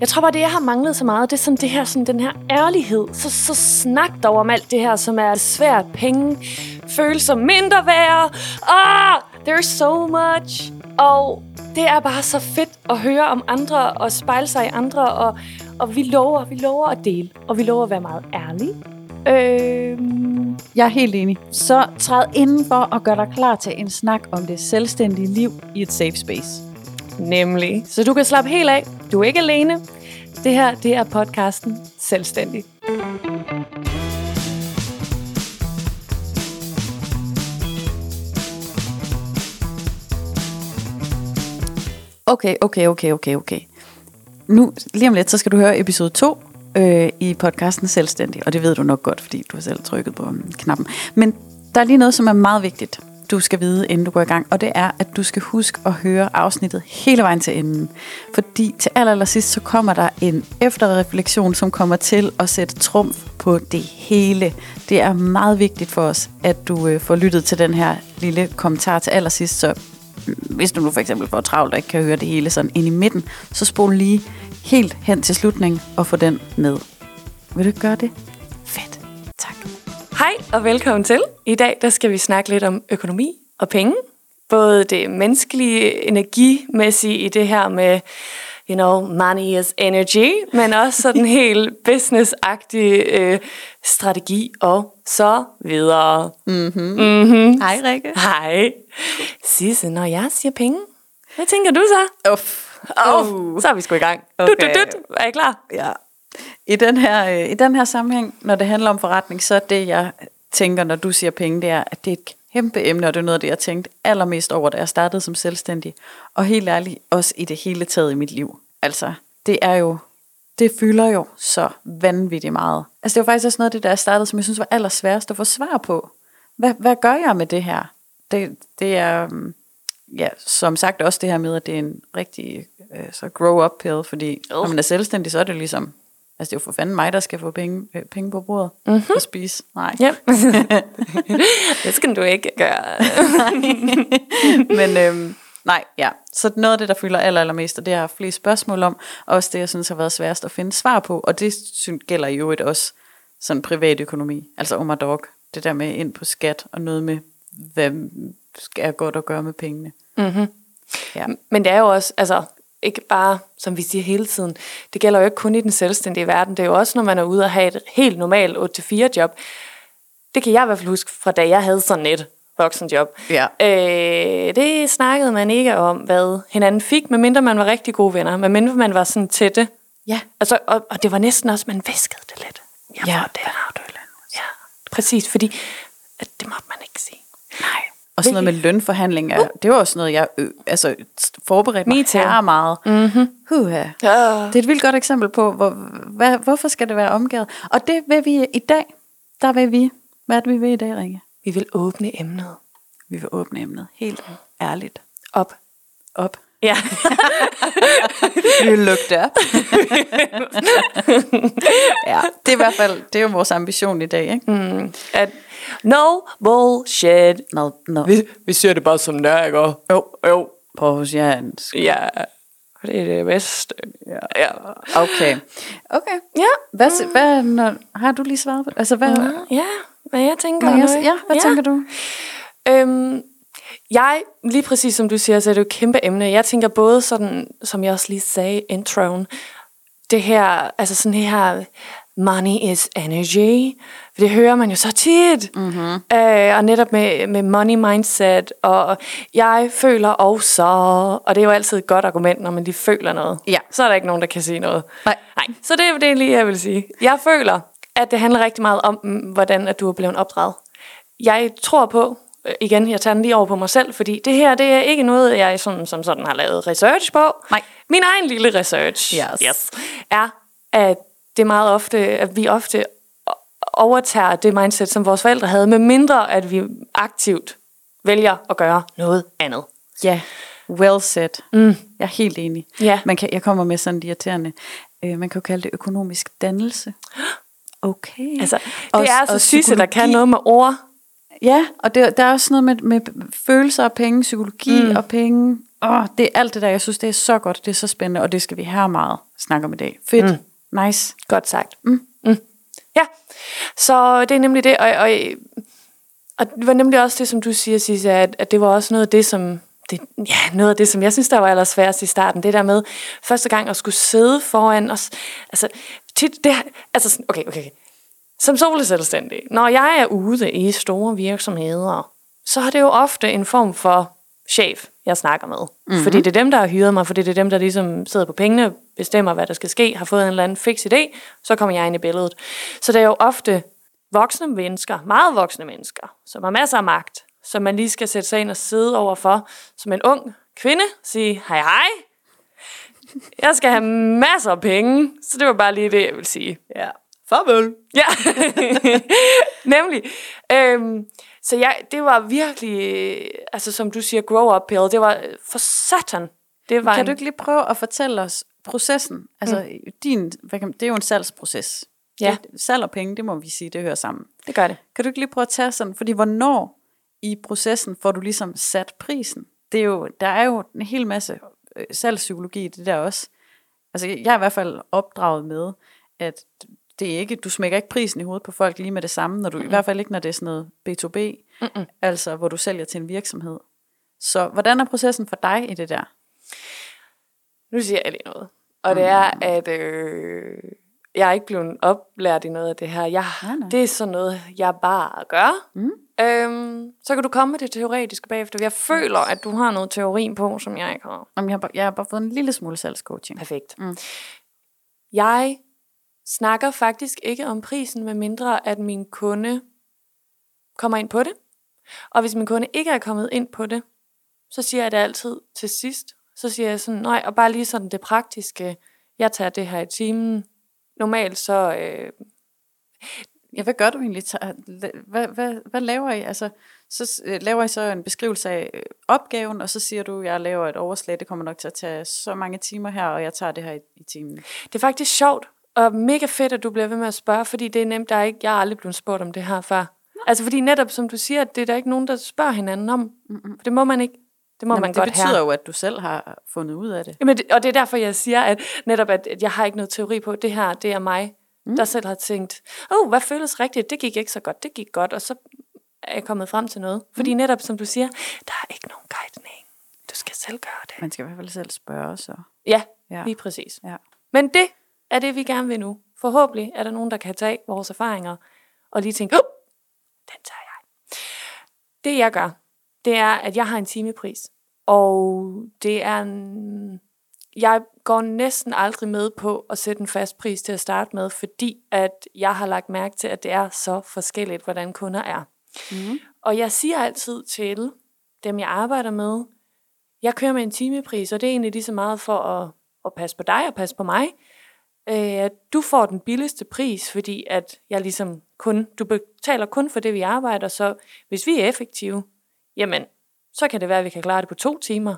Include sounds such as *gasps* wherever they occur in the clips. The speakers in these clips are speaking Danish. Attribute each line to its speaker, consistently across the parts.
Speaker 1: Jeg tror bare, det jeg har manglet så meget, det er sådan det her, sådan den her ærlighed. Så, så snak dog om alt det her, som er svært. Penge, følelser, mindre værd. Ah, there's so much. Og det er bare så fedt at høre om andre og spejle sig i andre. Og, og vi lover, vi lover at dele. Og vi lover at være meget ærlige. Øh,
Speaker 2: Jeg er helt enig. Så træd indenfor og gør dig klar til en snak om det selvstændige liv i et safe space.
Speaker 1: Nemlig. Så du kan slappe helt af. Du er ikke alene. Det her, det er podcasten Selvstændig.
Speaker 2: Okay, okay, okay, okay, okay. Nu, lige om lidt, så skal du høre episode 2 øh, i podcasten Selvstændig. Og det ved du nok godt, fordi du har selv trykket på knappen. Men der er lige noget, som er meget vigtigt, du skal vide, inden du går i gang. Og det er, at du skal huske at høre afsnittet hele vejen til enden. Fordi til aller, aller sidst, så kommer der en efterreflektion, som kommer til at sætte trumf på det hele. Det er meget vigtigt for os, at du øh, får lyttet til den her lille kommentar til allersidst, så mm, hvis du nu for eksempel får travlt og ikke kan høre det hele sådan ind i midten, så spol lige helt hen til slutningen og få den med. Vil du gøre det? Fedt. Tak.
Speaker 1: Hej og velkommen til. I dag der skal vi snakke lidt om økonomi og penge. Både det menneskelige, energimæssige i det her med, you know, money is energy, men også sådan *laughs* helt business-agtig øh, strategi og så videre. Mm-hmm.
Speaker 2: Hej Rikke.
Speaker 1: Hej. Sisse, når jeg siger penge, hvad tænker du så?
Speaker 2: Uff.
Speaker 1: Oh, så er vi sgu i gang.
Speaker 2: Okay.
Speaker 1: Du, du, du. Er I klar?
Speaker 2: Ja. I den, her, øh, I den her sammenhæng, når det handler om forretning, så er det, jeg tænker, når du siger penge, det er, at det er et kæmpe emne, og det er noget af det, jeg tænkte allermest over, da jeg startede som selvstændig. Og helt ærligt, også i det hele taget i mit liv. Altså, det er jo, det fylder jo så vanvittigt meget. Altså, det var faktisk også noget af det, der jeg startede, som jeg synes var allersværest at få svar på. Hvad, hvad gør jeg med det her? Det, det er, øhm, ja, som sagt også det her med, at det er en rigtig øh, så grow up pill, fordi
Speaker 1: Oh.
Speaker 2: når man er selvstændig, så er det ligesom, altså det er jo for fanden mig, der skal få penge, øh, penge på bordet mm-hmm. og spise. Nej.
Speaker 1: Ja. *laughs* det skal du ikke gøre.
Speaker 2: Men øhm, nej, ja. Så noget af det, der fylder aller, allermest, og det har jeg haft flest spørgsmål om, og også det, jeg synes har været sværest at finde svar på, og det synes, gælder jo et også sådan privat økonomi, altså om dog, det der med ind på skat, og noget med, hvad skal jeg godt at gøre med pengene.
Speaker 1: Mm-hmm.
Speaker 2: Ja.
Speaker 1: Men det er jo også, altså, ikke bare, som vi siger hele tiden, det gælder jo ikke kun i den selvstændige verden, det er jo også, når man er ude og have et helt normalt 8-4 job. Det kan jeg i hvert fald huske fra da jeg havde sådan et voksenjob.
Speaker 2: Ja.
Speaker 1: Øh, det snakkede man ikke om, hvad hinanden fik, medmindre man var rigtig gode venner, medmindre man var sådan tætte.
Speaker 2: Ja.
Speaker 1: Altså, og, og det var næsten også, man viskede det lidt. Jeg
Speaker 2: Ja,
Speaker 1: det. har du Ja, præcis, fordi at det måtte man ikke sige. Nej.
Speaker 2: Og sådan noget med lønforhandlinger, det var også noget, jeg øh, altså, forberedte mig her meget. Mm-hmm. Huha.
Speaker 1: Ja.
Speaker 2: Det er et vildt godt eksempel på, hvor, hvad, hvorfor skal det være omgået. Og det vil vi i dag. Der vil vi. Hvad er det, vi vil i dag, Rikke?
Speaker 1: Vi vil åbne emnet
Speaker 2: Vi vil åbne emnet helt ærligt
Speaker 1: op.
Speaker 2: op.
Speaker 1: Ja. *laughs*
Speaker 2: Lukke det op. *laughs* ja, det er i hvert fald, det er jo vores ambition i dag, ikke? Mm.
Speaker 1: At no bullshit.
Speaker 2: No, no.
Speaker 1: Vi, vi siger det bare som er, ikke? Jo. Jo.
Speaker 2: På oceansk.
Speaker 1: Ja. Det er det bedste. Ja. ja.
Speaker 2: Okay. Okay.
Speaker 1: Ja.
Speaker 2: Hvad, mm. hvad når, har du lige svaret på? Altså, hvad, mm.
Speaker 1: Ja, hvad jeg tænker.
Speaker 2: Jeg, ja, hvad ja. tænker du?
Speaker 1: Øhm, jeg, lige præcis som du siger, så er det jo et kæmpe emne. Jeg tænker både sådan, som jeg også lige sagde, introen, det her, altså sådan her, money is energy. For det hører man jo så tit. Mm-hmm. Øh, og netop med, med money mindset, og jeg føler også, og det er jo altid et godt argument, når man lige føler noget.
Speaker 2: Ja.
Speaker 1: Så er der ikke nogen, der kan sige noget.
Speaker 2: Nej.
Speaker 1: Nej. Så det er det lige, jeg vil sige. Jeg føler, at det handler rigtig meget om, mm, hvordan at du er blevet opdraget. Jeg tror på, øh, igen, jeg tager den lige over på mig selv, fordi det her, det er ikke noget, jeg sådan, som sådan har lavet research på.
Speaker 2: Nej.
Speaker 1: Min egen lille research
Speaker 2: Yes.
Speaker 1: yes, er, at det er meget ofte, at vi ofte overtager det mindset, som vores forældre havde, med mindre at vi aktivt vælger at gøre noget andet.
Speaker 2: Ja, well said. Mm. Jeg er helt enig.
Speaker 1: Ja.
Speaker 2: Man kan, jeg kommer med sådan et irriterende, øh, man kan jo kalde det økonomisk dannelse. Okay.
Speaker 1: Altså, det
Speaker 2: Og-
Speaker 1: er altså Sisse, der kan noget med ord.
Speaker 2: Ja, og det, der er også noget med, med følelser og penge, psykologi mm. og penge, åh, det er alt det der, jeg synes, det er så godt, det er så spændende, og det skal vi have meget snakke om i dag. Fedt, mm. Nice.
Speaker 1: Godt sagt. Mm. Mm. Ja, så det er nemlig det, og, og, og det var nemlig også det, som du siger, Sisse, at, at det var også noget af det, som det, ja, noget af det, som jeg synes, der var allersværest i starten, det der med første gang at skulle sidde foran os. Altså, tit, det, altså okay, okay, okay. Som soleselvstændig, når jeg er ude i store virksomheder, så er det jo ofte en form for chef, jeg snakker med. Mm-hmm. Fordi det er dem, der har hyret mig, fordi det er dem, der ligesom sidder på pengene, bestemmer, hvad der skal ske, har fået en eller anden fix idé, så kommer jeg ind i billedet. Så det er jo ofte voksne mennesker, meget voksne mennesker, som har masser af magt, som man lige skal sætte sig ind og sidde overfor, som en ung kvinde, sige hej hej, jeg skal have masser af penge, så det var bare lige det, jeg vil sige.
Speaker 2: Ja. Farvel.
Speaker 1: Ja, *laughs* nemlig. Øhm, så jeg, det var virkelig, altså som du siger, grow up pill, det var for satan. Det var
Speaker 2: Kan
Speaker 1: en,
Speaker 2: du ikke lige prøve at fortælle os processen? Altså, mm. din, hvad kan, det er jo en salgsproces.
Speaker 1: Ja.
Speaker 2: Det, salg og penge, det må vi sige, det hører sammen.
Speaker 1: Det gør det.
Speaker 2: Kan du ikke lige prøve at tage sådan, fordi hvornår i processen får du ligesom sat prisen? Det er jo, der er jo en hel masse øh, salgspsykologi i det der også. Altså, jeg er i hvert fald opdraget med, at det er ikke, du smækker ikke prisen i hovedet på folk lige med det samme, når du, mm. i hvert fald ikke, når det er sådan noget B2B,
Speaker 1: Mm-mm.
Speaker 2: altså hvor du sælger til en virksomhed. Så hvordan er processen for dig i det der?
Speaker 1: Nu siger jeg lige noget. Og det er, at øh, jeg er ikke blevet oplært i noget af det her. Jeg,
Speaker 2: Nej, nej.
Speaker 1: det er sådan noget, jeg bare gør.
Speaker 2: Mm.
Speaker 1: Øhm, så kan du komme med det teoretiske bagefter. Jeg føler, at du har noget teori på, som jeg ikke har.
Speaker 2: Jamen, jeg, har bare, jeg har bare fået en lille smule salgscoaching.
Speaker 1: Perfekt.
Speaker 2: Mm.
Speaker 1: Jeg snakker faktisk ikke om prisen, med mindre at min kunde kommer ind på det. Og hvis min kunde ikke er kommet ind på det, så siger jeg det altid til sidst. Så siger jeg sådan, nej, og bare lige sådan det praktiske. Jeg tager det her i timen. Normalt så, øh,
Speaker 2: Ja, hvad gør du egentlig? Hvad, hvad, hvad laver I? Altså, så øh, laver I så en beskrivelse af øh, opgaven, og så siger du, jeg laver et overslag, det kommer nok til at tage så mange timer her, og jeg tager det her i, i timen.
Speaker 1: det er faktisk sjovt og mega fedt, at du bliver ved med at spørge, fordi det er nemt, der er ikke, jeg har aldrig blevet spurgt om det her før. Altså fordi netop, som du siger, det er der ikke nogen, der spørger hinanden om. Mm-hmm. For det må man ikke. Det må
Speaker 2: Jamen,
Speaker 1: man
Speaker 2: det
Speaker 1: godt
Speaker 2: betyder
Speaker 1: her.
Speaker 2: jo, at du selv har fundet ud af det.
Speaker 1: Jamen, det, og det er derfor, jeg siger, at netop, at, at jeg har ikke noget teori på, det her, det er mig, mm. der selv har tænkt, åh, oh, hvad føles rigtigt? Det gik ikke så godt, det gik godt, og så er jeg kommet frem til noget. Fordi netop, som du siger, der er ikke nogen guidning. Du skal selv gøre det.
Speaker 2: Man skal i hvert fald selv spørge, så.
Speaker 1: Ja,
Speaker 2: Ja.
Speaker 1: ja. lige præcis.
Speaker 2: Ja.
Speaker 1: Men det er det, vi gerne vil nu. Forhåbentlig er der nogen, der kan tage vores erfaringer og lige tænke, oh, den tager jeg. Det jeg gør, det er, at jeg har en timepris. Og det er en... Jeg går næsten aldrig med på at sætte en fast pris til at starte med, fordi at jeg har lagt mærke til, at det er så forskelligt, hvordan kunder er.
Speaker 2: Mm-hmm.
Speaker 1: Og jeg siger altid til dem, jeg arbejder med, jeg kører med en timepris, og det er egentlig lige så meget for at, at passe på dig og passe på mig. Øh, at du får den billigste pris, fordi at jeg ligesom kun, du betaler kun for det, vi arbejder, så hvis vi er effektive, jamen, så kan det være, at vi kan klare det på to timer.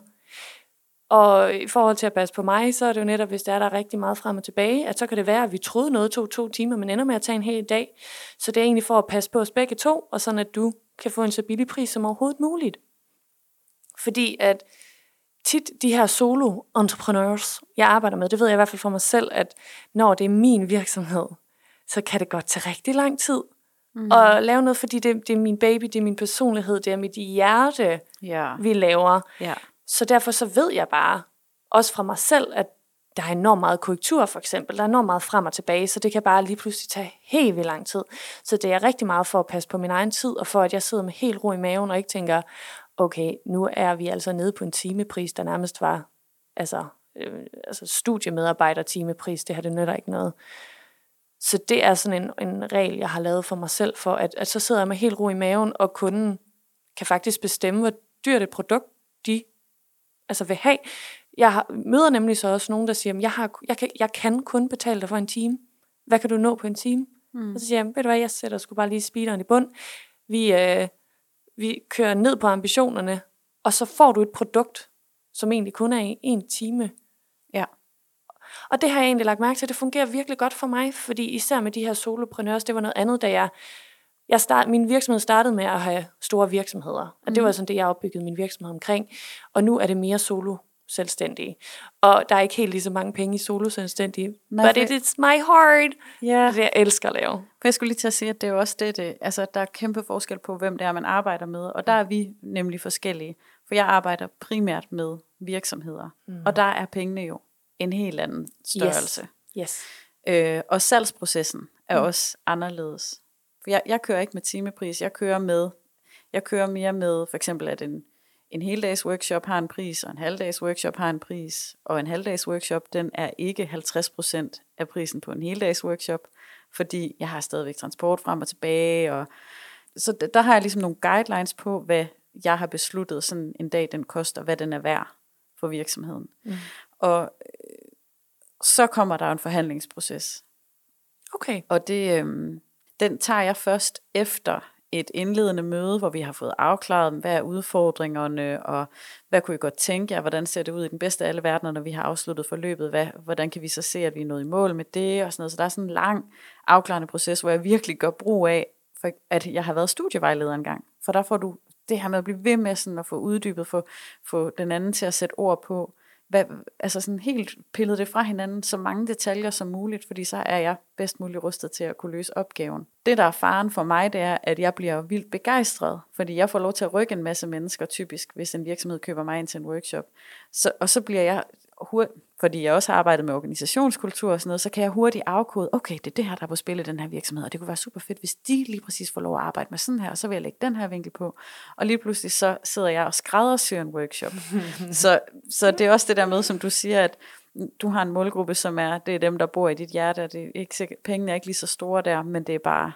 Speaker 1: Og i forhold til at passe på mig, så er det jo netop, hvis der er der rigtig meget frem og tilbage, at så kan det være, at vi troede noget tog to timer, men ender med at tage en hel dag. Så det er egentlig for at passe på os begge to, og sådan at du kan få en så billig pris som overhovedet muligt. Fordi at tit de her solo-entrepreneurs, jeg arbejder med, det ved jeg i hvert fald for mig selv, at når det er min virksomhed, så kan det godt tage rigtig lang tid mm. at lave noget, fordi det, det er min baby, det er min personlighed, det er mit hjerte,
Speaker 2: Ja.
Speaker 1: vi laver.
Speaker 2: ja.
Speaker 1: Så derfor så ved jeg bare, også fra mig selv, at der er enormt meget korrektur for eksempel. Der er enormt meget frem og tilbage, så det kan bare lige pludselig tage helt vildt lang tid. Så det er rigtig meget for at passe på min egen tid, og for at jeg sidder med helt ro i maven og ikke tænker, okay, nu er vi altså nede på en timepris, der nærmest var altså, øh, altså studiemedarbejder timepris. Det her, det nytter ikke noget. Så det er sådan en, en regel, jeg har lavet for mig selv, for at, at så sidder jeg med helt ro i maven, og kunden kan faktisk bestemme, hvor dyrt et produkt de altså vil have. Jeg har, møder nemlig så også nogen, der siger, "Jamen, jeg, har, jeg, kan, jeg kan kun betale dig for en time. Hvad kan du nå på en time? Mm. Og så siger jeg, ved du hvad, jeg sætter sgu bare lige speederen i bund. Vi, øh, vi kører ned på ambitionerne, og så får du et produkt, som egentlig kun er en time. Og det har jeg egentlig lagt mærke til, det fungerer virkelig godt for mig, fordi især med de her solopreneurs, det var noget andet, da jeg, jeg start, min virksomhed startede med at have store virksomheder, og det var sådan det, jeg opbyggede min virksomhed omkring. Og nu er det mere solo selvstændige. Og der er ikke helt lige så mange penge i solo selvstændige.
Speaker 2: Nej,
Speaker 1: but it is my heart.
Speaker 2: Ja.
Speaker 1: Det jeg elsker at lave.
Speaker 2: For jeg skulle lige til at sige, at det er jo også det, det altså der er kæmpe forskel på, hvem det er, man arbejder med. Og der er vi nemlig forskellige. For jeg arbejder primært med virksomheder. Mm. Og der er pengene jo en helt anden størrelse.
Speaker 1: Yes.
Speaker 2: Øh, og salgsprocessen er mm. også anderledes. For jeg, jeg kører ikke med timepris, jeg kører med, jeg kører mere med, for eksempel at en, en heldags workshop har en pris, og en halvdags workshop har en pris, og en halvdags workshop, den er ikke 50% af prisen på en heldags workshop, fordi jeg har stadigvæk transport frem og tilbage, og så der har jeg ligesom nogle guidelines på, hvad jeg har besluttet sådan en dag, den koster, hvad den er værd for virksomheden. Mm. Og øh, så kommer der en forhandlingsproces,
Speaker 1: Okay.
Speaker 2: og det, øhm, den tager jeg først efter et indledende møde, hvor vi har fået afklaret, hvad er udfordringerne, og hvad kunne I godt tænke jer, hvordan ser det ud i den bedste af alle verdener, når vi har afsluttet forløbet, hvad, hvordan kan vi så se, at vi er nået i mål med det, og sådan noget. Så der er sådan en lang afklarende proces, hvor jeg virkelig gør brug af, for at jeg har været studievejleder engang. For der får du det her med at blive ved med sådan at få uddybet, få, få den anden til at sætte ord på, hvad, altså sådan helt pillet det fra hinanden, så mange detaljer som muligt, fordi så er jeg bedst muligt rustet til at kunne løse opgaven. Det, der er faren for mig, det er, at jeg bliver vildt begejstret, fordi jeg får lov til at rykke en masse mennesker, typisk, hvis en virksomhed køber mig ind til en workshop. Så, og så bliver jeg hurtigt, fordi jeg også har arbejdet med organisationskultur og sådan noget, så kan jeg hurtigt afkode, okay, det er det her, der er på spil i den her virksomhed, og det kunne være super fedt, hvis de lige præcis får lov at arbejde med sådan her, og så vil jeg lægge den her vinkel på. Og lige pludselig så sidder jeg og skræddersyr en workshop. *laughs* så, så det er også det der med, som du siger, at du har en målgruppe, som er, det er dem, der bor i dit hjerte, og det er ikke pengene er ikke lige så store der, men det er bare,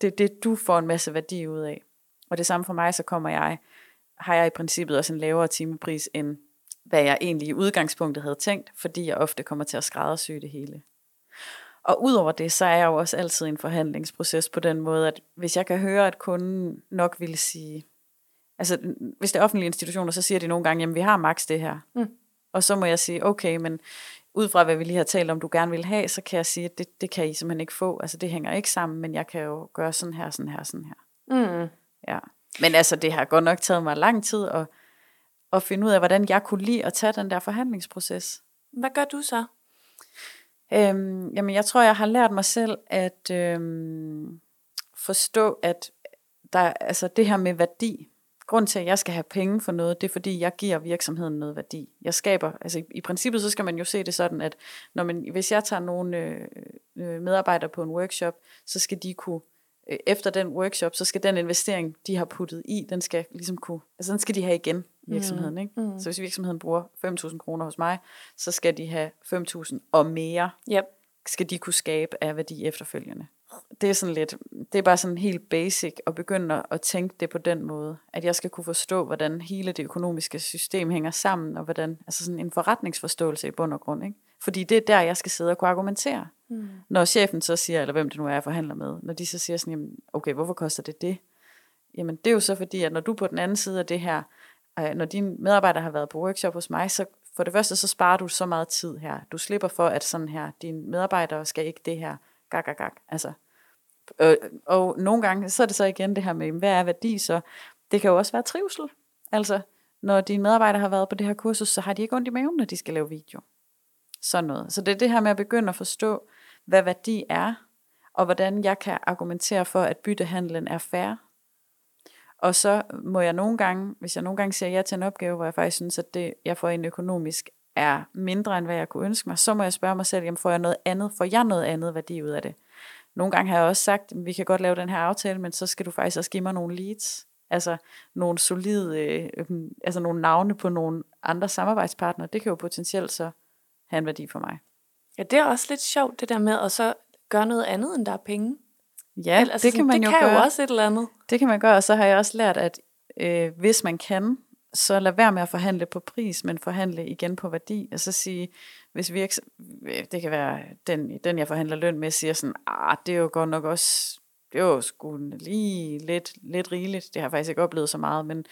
Speaker 2: det er det, du får en masse værdi ud af. Og det samme for mig, så kommer jeg, har jeg i princippet også en lavere timepris, end hvad jeg egentlig i udgangspunktet havde tænkt, fordi jeg ofte kommer til at skræddersy det hele. Og udover det, så er jeg jo også altid i en forhandlingsproces på den måde, at hvis jeg kan høre, at kunden nok vil sige, altså hvis det er offentlige institutioner, så siger de nogle gange, jamen vi har maks det her. Mm. Og så må jeg sige, okay, men ud fra hvad vi lige har talt om, du gerne vil have, så kan jeg sige, at det, det kan I simpelthen ikke få. Altså det hænger ikke sammen, men jeg kan jo gøre sådan her, sådan her, sådan her.
Speaker 1: Mm.
Speaker 2: Ja. Men altså, det har godt nok taget mig lang tid at, at finde ud af, hvordan jeg kunne lide at tage den der forhandlingsproces.
Speaker 1: Hvad gør du så?
Speaker 2: Øhm, jamen, jeg tror, jeg har lært mig selv at øhm, forstå, at der, altså det her med værdi, grund til, at jeg skal have penge for noget, det er, fordi jeg giver virksomheden noget værdi. Jeg skaber, altså i, i princippet, så skal man jo se det sådan, at når man, hvis jeg tager nogle øh, øh, medarbejdere på en workshop, så skal de kunne, øh, efter den workshop, så skal den investering, de har puttet i, den skal ligesom kunne, altså den skal de have igen, virksomheden. Mm. Ikke? Mm. Så hvis virksomheden bruger 5.000 kroner hos mig, så skal de have 5.000 og mere,
Speaker 1: Yep.
Speaker 2: skal de kunne skabe af værdi efterfølgende. Det er sådan lidt, det er bare sådan helt basic at begynde at- tænke det på den måde, at jeg skal kunne forstå, hvordan hele det økonomiske system hænger sammen, og hvordan, altså sådan en forretningsforståelse i bund og grund, ikke? Fordi det er der, jeg skal sidde og kunne argumentere. Mm. Når chefen så siger, eller hvem det nu er, jeg forhandler med, når de så siger sådan, jamen, okay, hvorfor koster det det? Jamen, det er jo så fordi, at når du på den anden side af det her, øh, når dine medarbejdere har været på workshop hos mig, så for det første, så sparer du så meget tid her. Du slipper for, at sådan her, dine medarbejdere skal ikke det her, gak, gak, gak. Altså, øh, og nogle gange, så er det så igen det her med, hvad er værdi så? Det kan jo også være trivsel. Altså, når dine medarbejdere har været på det her kursus, så har de ikke ondt i maven, når de skal lave video. Sådan noget. Så det er det her med at begynde at forstå, hvad værdi er, og hvordan jeg kan argumentere for, at byttehandlen er fair. Og så må jeg nogle gange, hvis jeg nogle gange siger ja til en opgave, hvor jeg faktisk synes, at det, jeg får en økonomisk, er mindre end hvad jeg kunne ønske mig, så må jeg spørge mig selv, jamen får jeg noget andet, får jeg noget andet værdi ud af det? Nogle gange har jeg også sagt, vi kan godt lave den her aftale, men så skal du faktisk også give mig nogle leads. Altså nogle solide, øh, øh, altså nogle navne på nogle andre samarbejdspartnere. Det kan jo potentielt så have en værdi for mig.
Speaker 1: Ja, det er også lidt sjovt, det der med at så gøre noget andet, end der er penge.
Speaker 2: Ja,
Speaker 1: Eller, altså,
Speaker 2: det kan man
Speaker 1: det
Speaker 2: jo
Speaker 1: kan
Speaker 2: gøre.
Speaker 1: jo også et eller andet.
Speaker 2: Det kan man gøre, og så har jeg også lært, at øh, hvis man kan, så lad være med at forhandle på pris, men forhandle igen på værdi. Og så sige, hvis virks, øh, det kan være, den, den jeg forhandler løn med, siger sådan, ah, det er jo godt nok også, det er jo sgu lige lidt, lidt rigeligt. Det har jeg faktisk ikke oplevet så meget, men,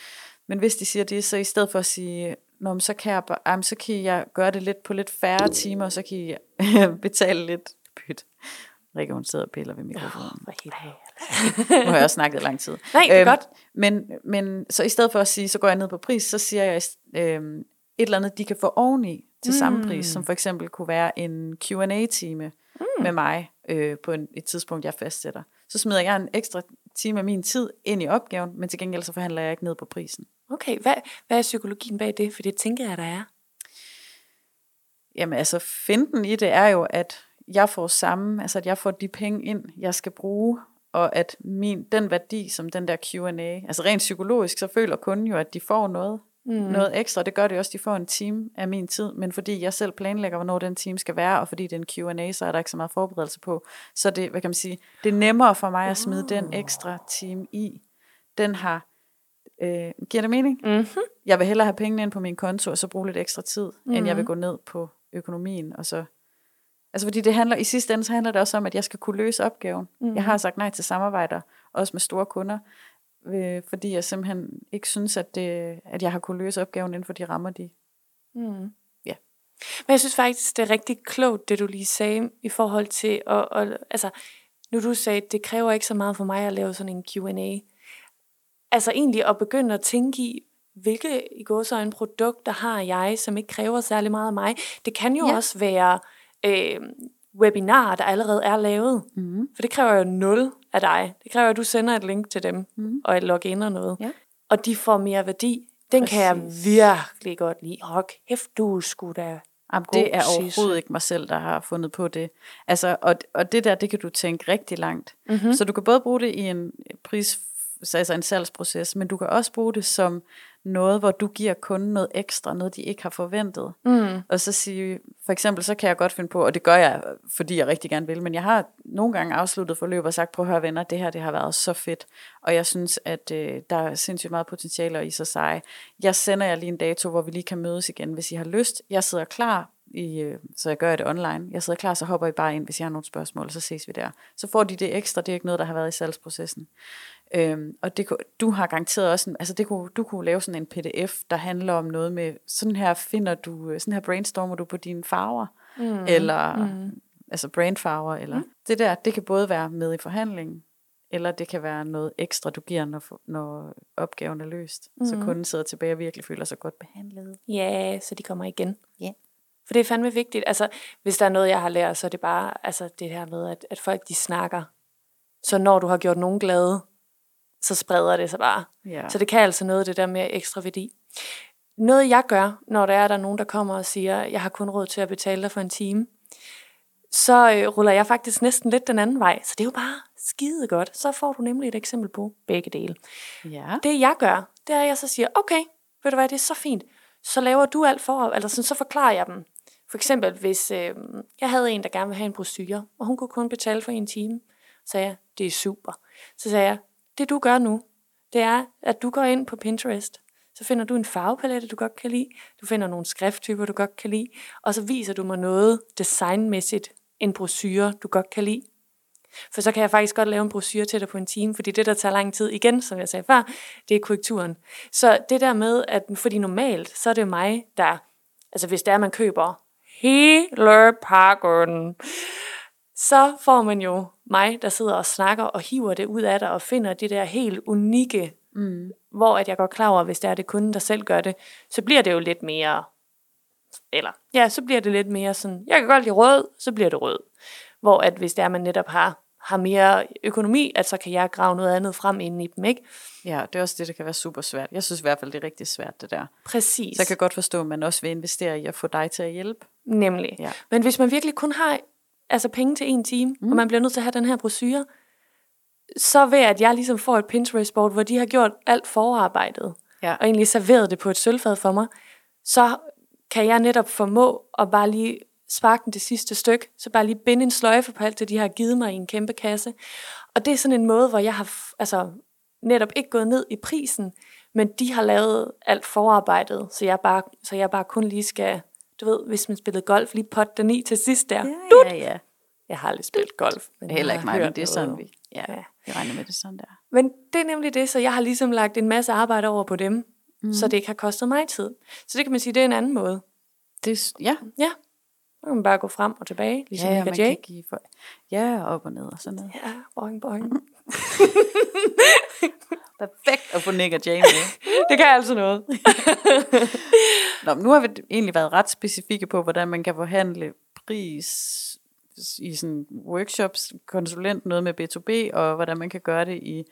Speaker 2: men hvis de siger det, så i stedet for at sige, Nå, men så, kan jeg, bare- ej, men så kan jeg gøre det lidt på lidt færre timer, og så kan jeg *laughs* betale lidt pyt. Rikke, hun sidder og piller ved mikrofonen.
Speaker 1: For helt
Speaker 2: Nu har jeg også snakket lang tid.
Speaker 1: Nej, det er godt.
Speaker 2: Men, men så i stedet for at sige, så går jeg ned på pris, så siger jeg øhm, et eller andet, de kan få oveni til mm. samme pris, som for eksempel kunne være en Q&A-time mm. med mig øh, på en, et tidspunkt, jeg fastsætter. Så smider jeg en ekstra time af min tid ind i opgaven, men til gengæld så forhandler jeg ikke ned på prisen.
Speaker 1: Okay, hvad, hvad er psykologien bag det? For det tænker jeg, der er.
Speaker 2: Jamen altså, finden i det er jo, at jeg får samme, altså at jeg får de penge ind, jeg skal bruge, og at min, den værdi, som den der Q&A, altså rent psykologisk, så føler kunden jo, at de får noget, mm. noget ekstra. Det gør det også, de får en time af min tid, men fordi jeg selv planlægger, hvornår den time skal være, og fordi det er en Q&A, så er der ikke så meget forberedelse på. Så det, hvad kan man sige, det er nemmere for mig at smide oh. den ekstra time i. Den har, øh, giver det mening?
Speaker 1: Mm-hmm.
Speaker 2: Jeg vil hellere have pengene ind på min konto, og så bruge lidt ekstra tid, mm. end jeg vil
Speaker 1: Mhm.
Speaker 2: gå ned på økonomien, og så Altså fordi det handler, i sidste ende så handler det også om, at jeg skal kunne løse opgaven. Mm. Jeg har sagt nej til samarbejder, også med store kunder, øh, fordi jeg simpelthen ikke synes, at, det, at jeg har kunne løse opgaven inden for de rammer, de...
Speaker 1: Mm.
Speaker 2: Ja.
Speaker 1: Men jeg synes faktisk, det er rigtig klogt, det du lige sagde, i forhold til, at, at, altså, nu du sagde, det kræver ikke så meget for mig at lave sådan en Q&A. Altså egentlig at begynde at tænke i, hvilke i går så en produkter har jeg, som ikke kræver særlig meget af mig. Det kan jo
Speaker 2: Ja.
Speaker 1: ja. også være øh, webinarer, der allerede er lavet.
Speaker 2: Mm.
Speaker 1: For det kræver jo nul af dig. Det kræver, at du sender et link til dem,
Speaker 2: Mhm.
Speaker 1: og et login og noget.
Speaker 2: Ja.
Speaker 1: Og de får mere værdi. Den Præcis. kan jeg virkelig godt lide. Hold kæft, du skulle da...
Speaker 2: Jamen, det er overhovedet ikke mig selv, der har fundet på det. Altså, og, og det der, det kan du tænke rigtig langt.
Speaker 1: Mm-hmm.
Speaker 2: Så du kan både bruge det i en pris, altså en salgsproces, men du kan også bruge det som noget, hvor du giver kunden noget ekstra, noget de ikke har forventet.
Speaker 1: Mm.
Speaker 2: Og så sige, for eksempel, så kan jeg godt finde på, og det gør jeg, fordi jeg rigtig gerne vil, men jeg har nogle gange afsluttet forløb og sagt, prøv at høre venner, det her det har været så fedt, og jeg synes, at øh, der er sindssygt meget potentiale i sig sig. Jeg sender jer lige en dato, hvor vi lige kan mødes igen, hvis I har lyst. Jeg sidder klar, i, øh, så jeg gør det online. Jeg sidder klar, så hopper I bare ind, hvis I har nogle spørgsmål, og så ses vi der. Så får de det ekstra, det er ikke noget, der har været i salgsprocessen. Øhm, og det, du har garanteret også, en, altså det kunne, du kunne lave sådan en pdf, der handler om noget med, sådan her finder du, øh, sådan her brainstormer du på dine farver,
Speaker 1: Mm.
Speaker 2: eller
Speaker 1: Mm.
Speaker 2: altså brandfarver, eller mm. det der, det kan både være med i forhandlingen, eller det kan være noget ekstra, du giver, når, når opgaven er løst. Mm. Så kunden sidder tilbage og virkelig føler sig godt behandlet.
Speaker 1: Ja, så de kommer igen.
Speaker 2: Ja.
Speaker 1: For det er fandme vigtigt. Altså, hvis der er noget, jeg har lært, så er det bare altså, det her med, at, at folk de snakker. Så når du har gjort nogen glade, så spreder det sig bare.
Speaker 2: Ja.
Speaker 1: Så det kan altså noget, det der med ekstra værdi. Noget jeg gør, når der er der er nogen, der kommer og siger, jeg har kun råd til at betale dig for en time, så øh, ruller jeg faktisk næsten lidt den anden vej. Så det er jo bare skide godt. Så får du nemlig et eksempel på begge dele.
Speaker 2: ja.
Speaker 1: Det jeg gør, det er, at jeg så siger, okay, ved du hvad, det er så fint. Så laver du alt for, eller sådan, så forklarer jeg dem. For eksempel, hvis øh, jeg havde en, der gerne ville have en brochure, og hun kunne kun betale for en time, så sagde jeg, det er super. Så sagde jeg, det du gør nu, det er, at du går ind på Pinterest, så finder du en farvepalette, du godt kan lide, du finder nogle skrifttyper, du godt kan lide, og så viser du mig noget designmæssigt, en brochure, du godt kan lide. For så kan jeg faktisk godt lave en brochure til dig på en time, fordi det, der tager lang tid igen, som jeg sagde før, det er korrekturen. Så det der med, at fordi normalt, så er det jo mig, der, altså hvis det er, at man køber hele pakken, så får man jo mig, der sidder og snakker og hiver det ud af dig og finder det der helt unikke,
Speaker 2: Mm.
Speaker 1: hvor at jeg går klar over, hvis det er det kunden, der selv gør det, så bliver det jo lidt mere, eller ja, så bliver det lidt mere sådan, jeg kan godt lide rød, så bliver det rød. Hvor at hvis det er, man netop har, har mere økonomi, at så kan jeg grave noget andet frem inden i dem, ikke?
Speaker 2: ja, det er også det, der kan være super svært. Jeg synes i hvert fald, det er rigtig svært, det der.
Speaker 1: Præcis.
Speaker 2: Så jeg kan godt forstå, at man også vil investere i at få dig til at hjælpe.
Speaker 1: Nemlig.
Speaker 2: Ja.
Speaker 1: Men hvis man virkelig kun har altså penge til en time, mm. og man bliver nødt til at have den her brochure, så ved at jeg ligesom får et Pinterest-board, hvor de har gjort alt forarbejdet,
Speaker 2: Ja.
Speaker 1: og egentlig serveret det på et sølvfad for mig, så kan jeg netop formå at bare lige sparke den det sidste stykke, så bare lige binde en sløjfe på alt det, de har givet mig i en kæmpe kasse. Og det er sådan en måde, hvor jeg har altså, netop ikke gået ned i prisen, men de har lavet alt forarbejdet, så jeg bare, så jeg bare kun lige skal, du ved, hvis man spillede golf, lige potte den i til sidst der.
Speaker 2: Ja, ja, ja.
Speaker 1: Jeg har aldrig spillet golf. Men
Speaker 2: Heller ikke mig, men det er sådan, vi, ja,
Speaker 1: Ja.
Speaker 2: vi regner med det sådan der.
Speaker 1: Men det er nemlig det, så jeg har ligesom lagt en masse arbejde over på dem, mm. så det ikke har kostet mig tid. Så det kan man sige, det er en anden måde.
Speaker 2: det ja,
Speaker 1: Ja, Så kan man bare gå frem og tilbage, ligesom
Speaker 2: Ja, ja, man
Speaker 1: Jay.
Speaker 2: kan give for, ja, op og ned og sådan noget.
Speaker 1: Ja, boing, boing. *laughs*
Speaker 2: Perfekt at få Nick og Jay med. *laughs*
Speaker 1: Det kan altså noget. *laughs*
Speaker 2: Nå, nu har vi egentlig været ret specifikke på, hvordan man kan forhandle pris i sådan workshops, konsulent, noget med B2B, og hvordan man kan gøre det i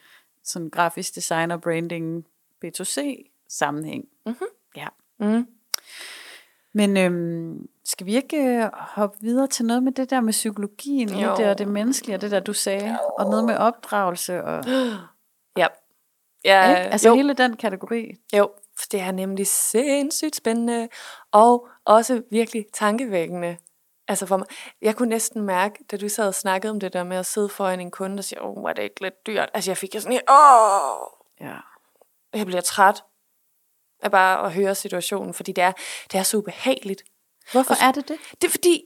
Speaker 2: sådan grafisk design og branding B2C sammenhæng. Mm-hmm. Ja.
Speaker 1: Mm.
Speaker 2: Men øhm, skal vi ikke øh, hoppe videre til noget med det der med psykologien,
Speaker 1: Jo.
Speaker 2: jo. det og det menneskelige, og det der du sagde, og noget med opdragelse, og *gasps*
Speaker 1: Ja. Ja,
Speaker 2: ikke? altså
Speaker 1: jo,
Speaker 2: hele den kategori.
Speaker 1: jo, for det er nemlig sindssygt spændende, og også virkelig tankevækkende. Altså for mig, jeg kunne næsten mærke, da du sad og snakkede om det der med at sidde foran en kunde og sige, åh, oh, er det ikke lidt dyrt? Altså jeg fik jo sådan åh,
Speaker 2: Ja.
Speaker 1: jeg bliver træt af bare at høre situationen, fordi det er, det er så ubehageligt.
Speaker 2: Hvorfor er det det?
Speaker 1: Det er fordi,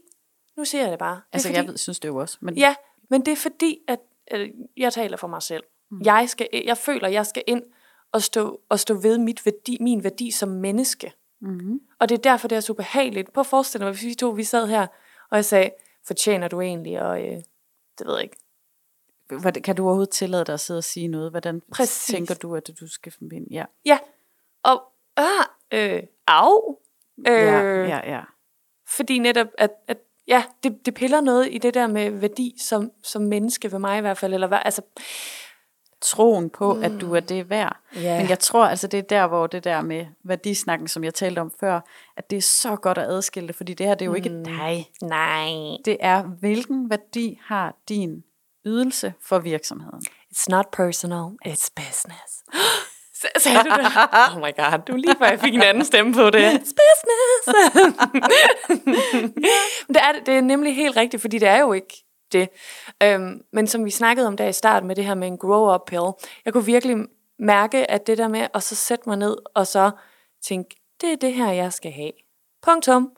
Speaker 1: nu siger jeg det bare. Det er
Speaker 2: Altså,
Speaker 1: fordi,
Speaker 2: jeg ved, synes det jo også. Men
Speaker 1: Ja, men det er fordi, at øh, jeg taler for mig selv. Mm. Jeg, skal, jeg føler, jeg skal ind og stå, og stå ved mit værdi, min værdi som menneske.
Speaker 2: Mm-hmm.
Speaker 1: Og det er derfor, det er så ubehageligt. Prøv at forestille dig, hvis vi to vi sad her, og jeg sagde, fortjener du egentlig? Og øh, det ved jeg ikke.
Speaker 2: Hvordan, kan du overhovedet tillade dig at sidde og sige noget? Hvordan
Speaker 1: Præcis.
Speaker 2: tænker du, at du skal finde Ja.
Speaker 1: Ja, og ah, øh, au. Øh,
Speaker 2: Ja, ja, ja.
Speaker 1: Fordi netop, at, at ja, det, det piller noget i det der med værdi som, som menneske ved mig i hvert fald. Eller hvad, altså,
Speaker 2: Troen på, mm. at du er det værd.
Speaker 1: Ja.
Speaker 2: Men jeg tror altså, det er der, hvor det der med værdisnakken, som jeg talte om før, at det er så godt at adskille det, fordi det her, det er jo ikke
Speaker 1: Mm.
Speaker 2: dig.
Speaker 1: nej.
Speaker 2: Det er, hvilken værdi har din ydelse for virksomheden?
Speaker 1: It's not personal, it's business. *laughs* Sagde du det? *laughs* Oh my god, du lige før jeg fik en anden stemme på det. It's business. *laughs* Det, er, det er nemlig helt rigtigt, fordi det er jo ikke det. Øhm, men som vi snakkede om der i starten med det her med en grow-up pill, jeg kunne virkelig mærke, at det der med at så sætte mig ned og så tænke, det er det her, jeg skal have. Punktum.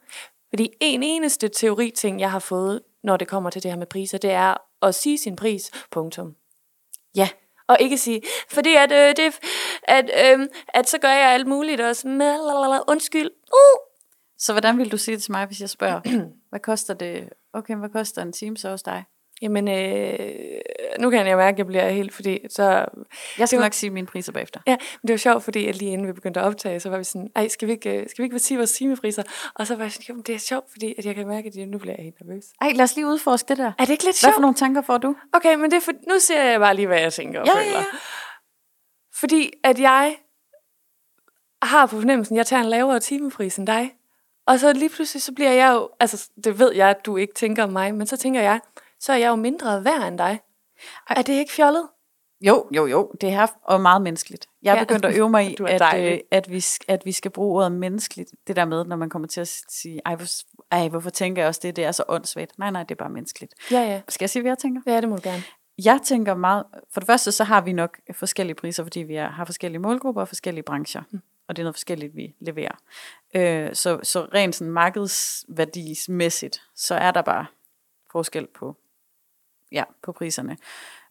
Speaker 1: Fordi en eneste teori-ting, jeg har fået, når det kommer til det her med priser, det er at sige sin pris. Punktum.
Speaker 2: Ja.
Speaker 1: Og ikke sige, fordi at, øh, det, at, øh, at så gør jeg alt muligt også. Lalalala, Undskyld. Uh.
Speaker 2: Så hvordan vil du sige det til mig, hvis jeg spørger, *clears throat* hvad koster det? Okay, hvad koster en time så hos dig?
Speaker 1: Jamen, øh, nu kan jeg mærke, at jeg bliver helt, fordi så...
Speaker 2: Jeg skal
Speaker 1: var-
Speaker 2: nok sige mine priser bagefter.
Speaker 1: Ja, men det var sjovt, fordi at lige inden vi begyndte at optage, så var vi sådan, ej, skal vi ikke, øh, skal vi ikke sige vores timepriser? Og så var jeg sådan, det er sjovt, fordi at jeg kan mærke, at jeg- nu bliver jeg helt nervøs.
Speaker 2: Ej, lad os lige udforske det der.
Speaker 1: Er det ikke lidt
Speaker 2: Hvad
Speaker 1: sjovt?
Speaker 2: for nogle tanker får du?
Speaker 1: Okay, men det er for, nu ser jeg bare lige, hvad jeg tænker og
Speaker 2: Ja,
Speaker 1: føler.
Speaker 2: ja, ja.
Speaker 1: Fordi at jeg har på fornemmelsen, at jeg tager en lavere timepris end dig. Og så lige pludselig, så bliver jeg jo, altså det ved jeg, at du ikke tænker om mig, men så tænker jeg, så er jeg jo mindre værd end dig. Er det ikke fjollet?
Speaker 2: Jo, jo, jo. Det er og meget menneskeligt. Jeg er
Speaker 1: Ja.
Speaker 2: begyndt at øve mig i, *laughs* at, øh, at, vi, at vi skal bruge ordet menneskeligt. Det der med, når man kommer til at sige, ej, hvor, ej hvorfor tænker jeg også det? Det er så åndssvagt. Nej, nej, det er bare menneskeligt.
Speaker 1: Ja, ja.
Speaker 2: Skal jeg sige, hvad jeg tænker?
Speaker 1: Ja, det må du gerne.
Speaker 2: Jeg tænker meget, for det første så har vi nok forskellige priser, fordi vi har forskellige målgrupper og forskellige brancher. Mm. Og det er noget forskelligt, vi leverer. Øh, så, så rent sådan markedsværdismæssigt, så er der bare forskel på, ja, på priserne.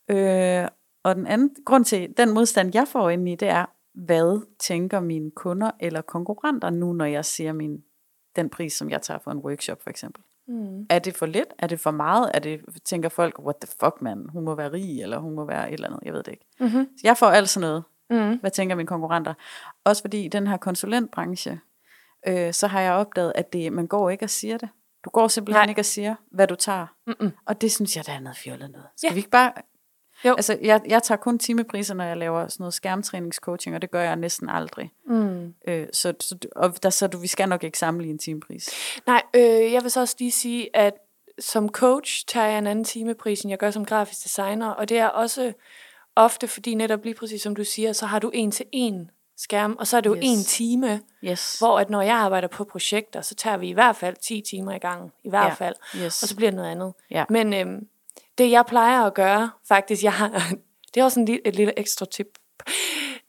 Speaker 2: Øh, og den anden grund til den modstand, jeg får ind i, det er, hvad tænker mine kunder eller konkurrenter nu, når jeg siger min, den pris, som jeg tager for en workshop for eksempel.
Speaker 1: Mm.
Speaker 2: Er det for lidt? Er det for meget? Er det, tænker folk, what the fuck, man? Hun må være rig, eller hun må være et eller andet. Jeg ved det ikke.
Speaker 1: Mm-hmm.
Speaker 2: Så jeg får alt sådan noget.
Speaker 1: Mm.
Speaker 2: Hvad tænker mine konkurrenter? Også fordi i den her konsulentbranche, øh, så har jeg opdaget, at det, man går ikke og siger det. Du går simpelthen
Speaker 1: Nej.
Speaker 2: Ikke og siger, hvad du tager.
Speaker 1: Mm-mm.
Speaker 2: Og det synes jeg, der er noget fjollet noget. Skal
Speaker 1: Ja.
Speaker 2: vi ikke bare...
Speaker 1: Jo.
Speaker 2: Altså, jeg, jeg tager kun timepriser, når jeg laver sådan noget skærmtræningscoaching, og det gør jeg næsten aldrig.
Speaker 1: Mm.
Speaker 2: Øh, så, så, og der, så du, vi skal nok ikke sammenligne en timepris.
Speaker 1: Nej, øh, jeg vil så også lige sige, at som coach tager jeg en anden timepris, end jeg gør som grafisk designer, og det er også ofte, fordi netop lige præcis som du siger, så har du en til en skærm, og så er det jo
Speaker 2: Yes.
Speaker 1: en time,
Speaker 2: Yes.
Speaker 1: hvor at når jeg arbejder på projekter, så tager vi i hvert fald 10 timer i gang, i hvert
Speaker 2: Ja.
Speaker 1: fald,
Speaker 2: Yes.
Speaker 1: og så bliver det noget andet.
Speaker 2: Ja.
Speaker 1: Men øhm, det jeg plejer at gøre, faktisk, jeg har, *laughs* det er også en lille, et lille ekstra tip.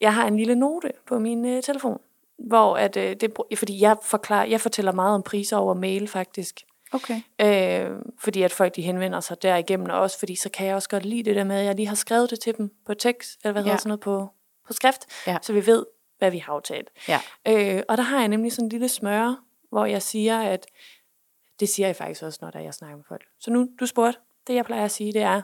Speaker 1: Jeg har en lille note på min øh, telefon, hvor at, øh, det, fordi jeg, forklarer, jeg fortæller meget om priser over mail faktisk.
Speaker 2: Okay.
Speaker 1: Øh, fordi at folk de henvender sig derigennem, og også fordi så kan jeg også godt lide det der med, at jeg lige har skrevet det til dem på tekst, eller hvad hedder
Speaker 2: Ja.
Speaker 1: sådan noget på, på skrift,
Speaker 2: Ja.
Speaker 1: så vi ved, hvad vi har aftalt.
Speaker 2: Ja.
Speaker 1: Øh, og der har jeg nemlig sådan en lille smøre, hvor jeg siger, at Det siger jeg faktisk også, når der jeg snakker med folk. Så nu, du spurgte, det jeg plejer at sige, det er,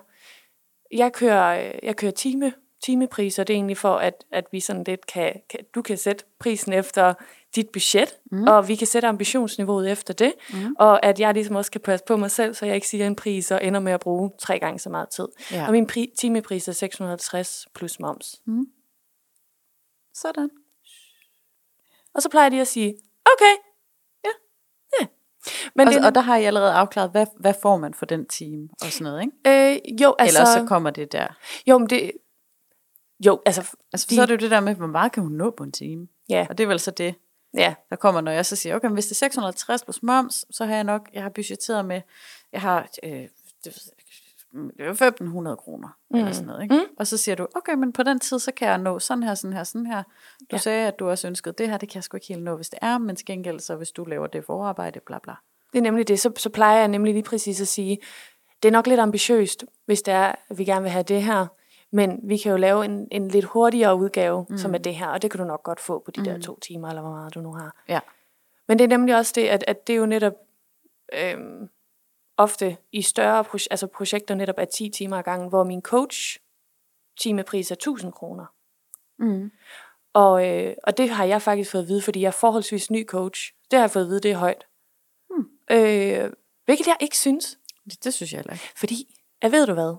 Speaker 1: jeg kører, øh, jeg kører time, timepriser, det er egentlig for, at, at vi sådan lidt kan, kan, du kan sætte prisen efter dit budget, mm. og vi kan sætte ambitionsniveauet efter det, mm. og at jeg ligesom også kan passe på mig selv, så jeg ikke siger en pris og ender med at bruge tre gange så meget tid.
Speaker 2: Ja.
Speaker 1: Og min pri- timepris er 650 plus moms.
Speaker 2: Mm. Sådan.
Speaker 1: Og så plejer de at sige, okay, ja, ja. Men
Speaker 2: Og,
Speaker 1: det,
Speaker 2: og der har I allerede afklaret, hvad, hvad får man for den time og sådan noget, ikke?
Speaker 1: øh, jo, altså,
Speaker 2: Ellers så kommer det der.
Speaker 1: jo, men det, jo, altså,
Speaker 2: Altså,
Speaker 1: de-
Speaker 2: så er det jo det der med, hvor meget kan hun nå på en time?
Speaker 1: ja,
Speaker 2: Og det er vel så det,
Speaker 1: ja,
Speaker 2: der kommer, når jeg så siger, okay, men hvis det er 650 plus moms, så har jeg nok, jeg har budgetteret med, jeg har øh, det, er 1500 kroner, mm. eller sådan noget, ikke? Mm. Og så siger du, okay, men på den tid, så kan jeg nå sådan her, sådan her, sådan her. Du
Speaker 1: ja.
Speaker 2: sagde, at du også ønskede det her, det kan jeg sgu ikke helt nå, hvis det er, men til gengæld, så hvis du laver det forarbejde, bla bla.
Speaker 1: det er nemlig det. Så, så plejer jeg nemlig lige præcis at sige, det er nok lidt ambitiøst, hvis det er, at vi gerne vil have det her, men vi kan jo lave en, en lidt hurtigere udgave, mm. som er det her, og det kan du nok godt få på de mm. der to timer, eller hvor meget du nu har.
Speaker 2: Ja.
Speaker 1: Men det er nemlig også det, at, at det er jo netop øhm, ofte i større proje- altså projekter netop er 10 timer ad gangen, hvor min coach timepris er 1000 kroner.
Speaker 2: Mm.
Speaker 1: Og, øh, og det har jeg faktisk fået at vide, fordi jeg er forholdsvis ny coach. Det har jeg fået at vide, det er højt.
Speaker 2: Hmm.
Speaker 1: Øh, hvilket jeg ikke synes,
Speaker 2: Det, det synes jeg heller ikke.
Speaker 1: fordi, jeg ved du hvad,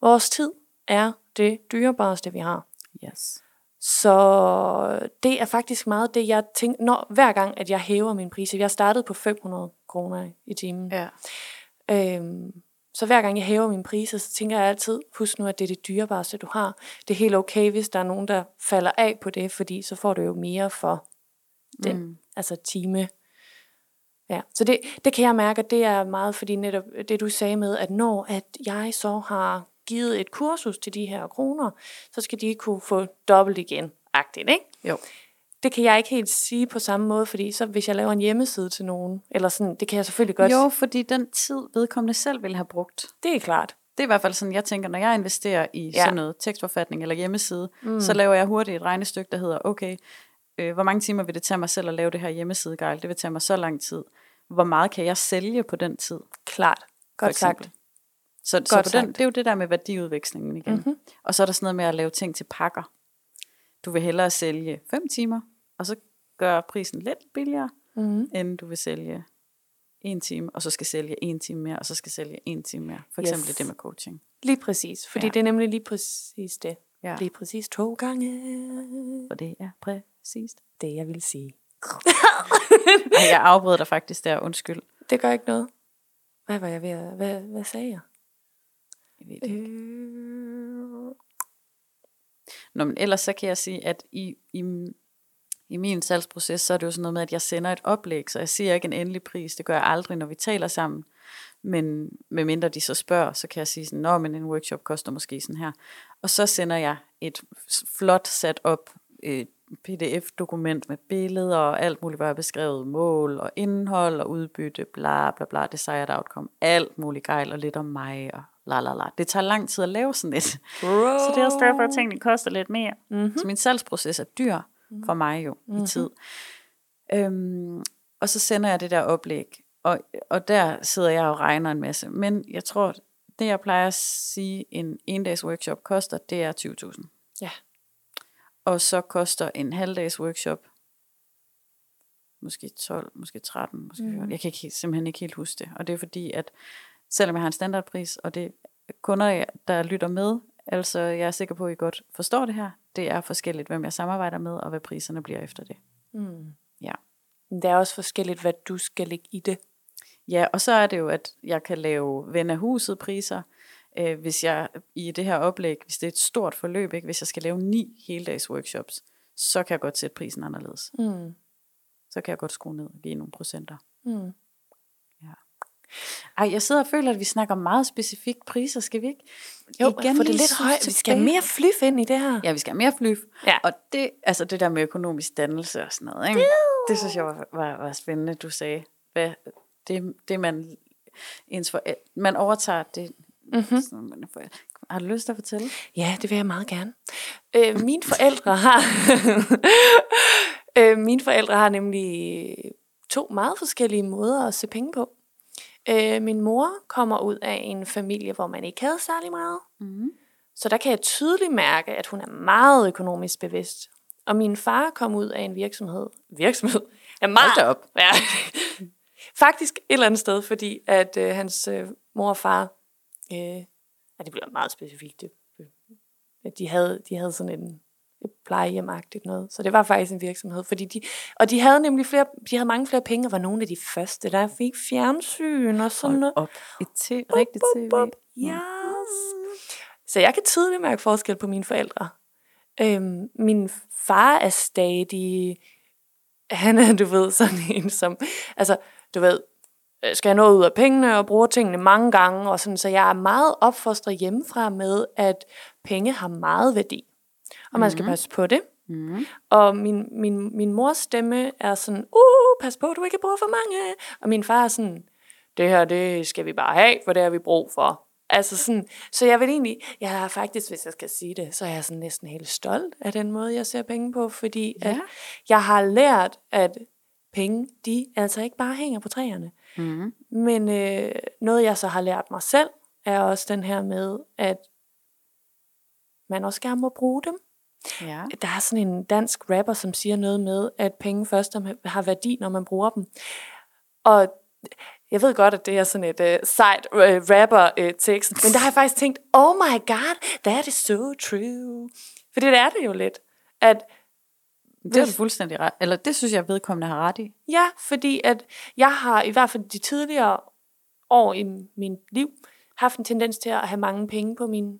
Speaker 1: vores tid er det dyrebareste, vi har.
Speaker 2: Yes.
Speaker 1: Så det er faktisk meget det, jeg tænker, når, hver gang, at jeg hæver min priser. Jeg startede på 500 kroner i timen.
Speaker 2: Ja.
Speaker 1: Øhm, så hver gang jeg hæver mine priser, så tænker jeg altid, husk nu, at det er det dyrebareste, du har. Det er helt okay, hvis der er nogen, der falder af på det, fordi så får du jo mere for den, mm. altså time. Ja, så det, det kan jeg mærke, at det er meget, fordi netop det, du sagde med, at når at jeg så har givet et kursus til de her kroner, så skal de kunne få dobbelt igen, agtigt, ikke?
Speaker 2: Jo.
Speaker 1: Det kan jeg ikke helt sige på samme måde, fordi så hvis jeg laver en hjemmeside til nogen, eller sådan, det kan jeg selvfølgelig godt.
Speaker 2: Jo, fordi den tid, vedkommende selv vil have brugt,
Speaker 1: Det er klart.
Speaker 2: Det er i hvert fald sådan, jeg tænker, når jeg investerer i
Speaker 1: Ja.
Speaker 2: sådan noget tekstforfatning eller hjemmeside, mm. så laver jeg hurtigt et regnestykke, der hedder, okay, øh, hvor mange timer vil det tage mig selv at lave det her hjemmesidegejl? Det vil tage mig så lang tid. Hvor meget kan jeg sælge på den tid?
Speaker 1: Klart. Godt sagt.
Speaker 2: Så, så
Speaker 1: Godt
Speaker 2: på den,
Speaker 1: sagt.
Speaker 2: det er jo det der med værdiudvekslingen igen. Mm-hmm. Og så er der sådan noget med at lave ting til pakker. Du vil hellere sælge 5 timer, og så gøre prisen lidt billigere,
Speaker 1: Mm-hmm.
Speaker 2: end du vil sælge en time, og så skal sælge en time mere, og så skal sælge en time mere. For eksempel
Speaker 1: Yes.
Speaker 2: det med coaching.
Speaker 1: Lige præcis. Fordi ja. Det er nemlig lige præcis det.
Speaker 2: Ja.
Speaker 1: Lige præcis to gange.
Speaker 2: For det er præcist.
Speaker 1: Det, jeg vil sige. *laughs*
Speaker 2: Ej, jeg afbrød dig faktisk der, undskyld.
Speaker 1: Det gør ikke noget. Hvad var jeg ved at... Hvad, hvad sagde jeg?
Speaker 2: Jeg ved det. ikke.
Speaker 1: Øh...
Speaker 2: Nå, men ellers så kan jeg sige, at i, i, i min salgsproces, så er det jo sådan noget med, at jeg sender et oplæg, så jeg siger ikke en endelig pris. Det gør jeg aldrig, når vi taler sammen. Men medmindre de så spørger, så kan jeg sige sådan, Nå, men en workshop koster måske sådan her. Og så sender jeg et flot sat op øh, pdf-dokument med billeder og alt muligt, hvor jeg beskrevet mål og indhold og udbytte, bla bla bla, desired outcome, alt muligt gejl og lidt om mig og la la la. Det tager lang tid at lave sådan et. *laughs* Så det er også derfor, at tingene koster lidt mere. Mm-hmm. Så min salgsproces er dyr for mig jo mm-hmm. i tid. Øhm, og så sender jeg det der oplæg, og, og der sidder jeg og regner en masse. Men jeg tror, det jeg plejer at sige, en en-dags workshop koster, det er 20.000.
Speaker 1: Ja.
Speaker 2: Og så koster en halvdags workshop måske 12, måske 13, måske 14.
Speaker 1: Mhm.
Speaker 2: Jeg kan ikke, simpelthen ikke helt huske det. Og det er fordi, at selvom jeg har en standardpris, og det er kunder, der lytter med, altså jeg er sikker på, at I godt forstår det her, det er forskelligt, hvem jeg samarbejder med, og hvad priserne bliver efter det.
Speaker 1: Mm.
Speaker 2: Ja.
Speaker 1: Det er også forskelligt, hvad du skal lægge i det.
Speaker 2: Ja, og så er det jo, at jeg kan lave ven af huset priser, øh, hvis jeg i det her oplæg, hvis det er et stort forløb, ikke, hvis jeg skal lave ni heldags workshops, så kan jeg godt sætte prisen anderledes.
Speaker 1: Mm.
Speaker 2: Så kan jeg godt skrue ned og give nogle procenter.
Speaker 1: Mm.
Speaker 2: Ej, jeg sidder og føler, at vi snakker meget specifikt priser, skal vi ikke?
Speaker 1: Jo, Igen få det
Speaker 2: lige
Speaker 1: lidt højt. Vi skal mere flyf ind i det her.
Speaker 2: Ja, vi skal have mere flyf.
Speaker 1: Ja.
Speaker 2: Og det, altså det der med økonomisk dannelse og sådan noget, ikke? det synes jeg var, var, var spændende, du sagde. Hvad, det, det man, ens for, man overtager det.
Speaker 1: Mhm.
Speaker 2: Sådan, man får- Har du lyst til at fortælle?
Speaker 1: Ja, det vil jeg meget gerne. Øh, mine forældre har... *laughs* øh, mine forældre har nemlig to meget forskellige måder at se penge på. Øh, min mor kommer ud af en familie, hvor man ikke havde særlig meget.
Speaker 2: Mm.
Speaker 1: Så der kan jeg tydeligt mærke, at hun er meget økonomisk bevidst. Og min far kom ud af en virksomhed. Virksomhed? Ja, meget.
Speaker 2: Hold op.
Speaker 1: Ja. *laughs* Faktisk et eller andet sted, fordi at øh, hans øh, mor og far, øh, ja, det bliver meget specifikt, det, de, havde, de havde sådan en et plejehjemagtigt noget. Så det var faktisk en virksomhed. Fordi de, og de havde nemlig flere, de havde mange flere penge, og var nogle af de første, der fik fjernsyn og sådan noget.
Speaker 2: Hold op. Et te, rigtigt tv.
Speaker 1: Bup, Yes. Så jeg kan tydeligt mærke forskel på mine forældre. Øhm, min far er stadig, han er, du ved, sådan en som, altså, du ved, øh, skal jeg nå ud af pengene og bruge tingene mange gange, og sådan, så jeg er meget opfostret hjemmefra med, at penge har meget værdi. Og man skal passe på det.
Speaker 2: Mm.
Speaker 1: Og min, min, min mors stemme er sådan, uh, pas på, du ikke bruger for mange. Og min far er sådan, det her, det skal vi bare have, for det har vi brug for. Altså sådan, så jeg vil egentlig, jeg er faktisk, hvis jeg skal sige det, så er jeg sådan næsten helt stolt af den måde, jeg ser penge på, fordi
Speaker 2: Ja.
Speaker 1: at jeg har lært, at penge, de altså ikke bare hænger på træerne.
Speaker 2: Mm.
Speaker 1: Men øh, noget, jeg så har lært mig selv, er også den her med, at man også gerne må bruge dem.
Speaker 2: Ja.
Speaker 1: Der er sådan en dansk rapper, som siger noget med, at penge først har værdi, når man bruger dem. Og jeg ved godt, at det er sådan et uh, sejt uh, rapper-tekst, men der har jeg faktisk tænkt, oh my god, that is so true. For det er det jo lidt. At,
Speaker 2: Det er du fuldstændig ret. Eller det synes jeg, vedkommende har ret i.
Speaker 1: ja, fordi at jeg har i hvert fald de tidligere år i min liv haft en tendens til at have mange penge på min,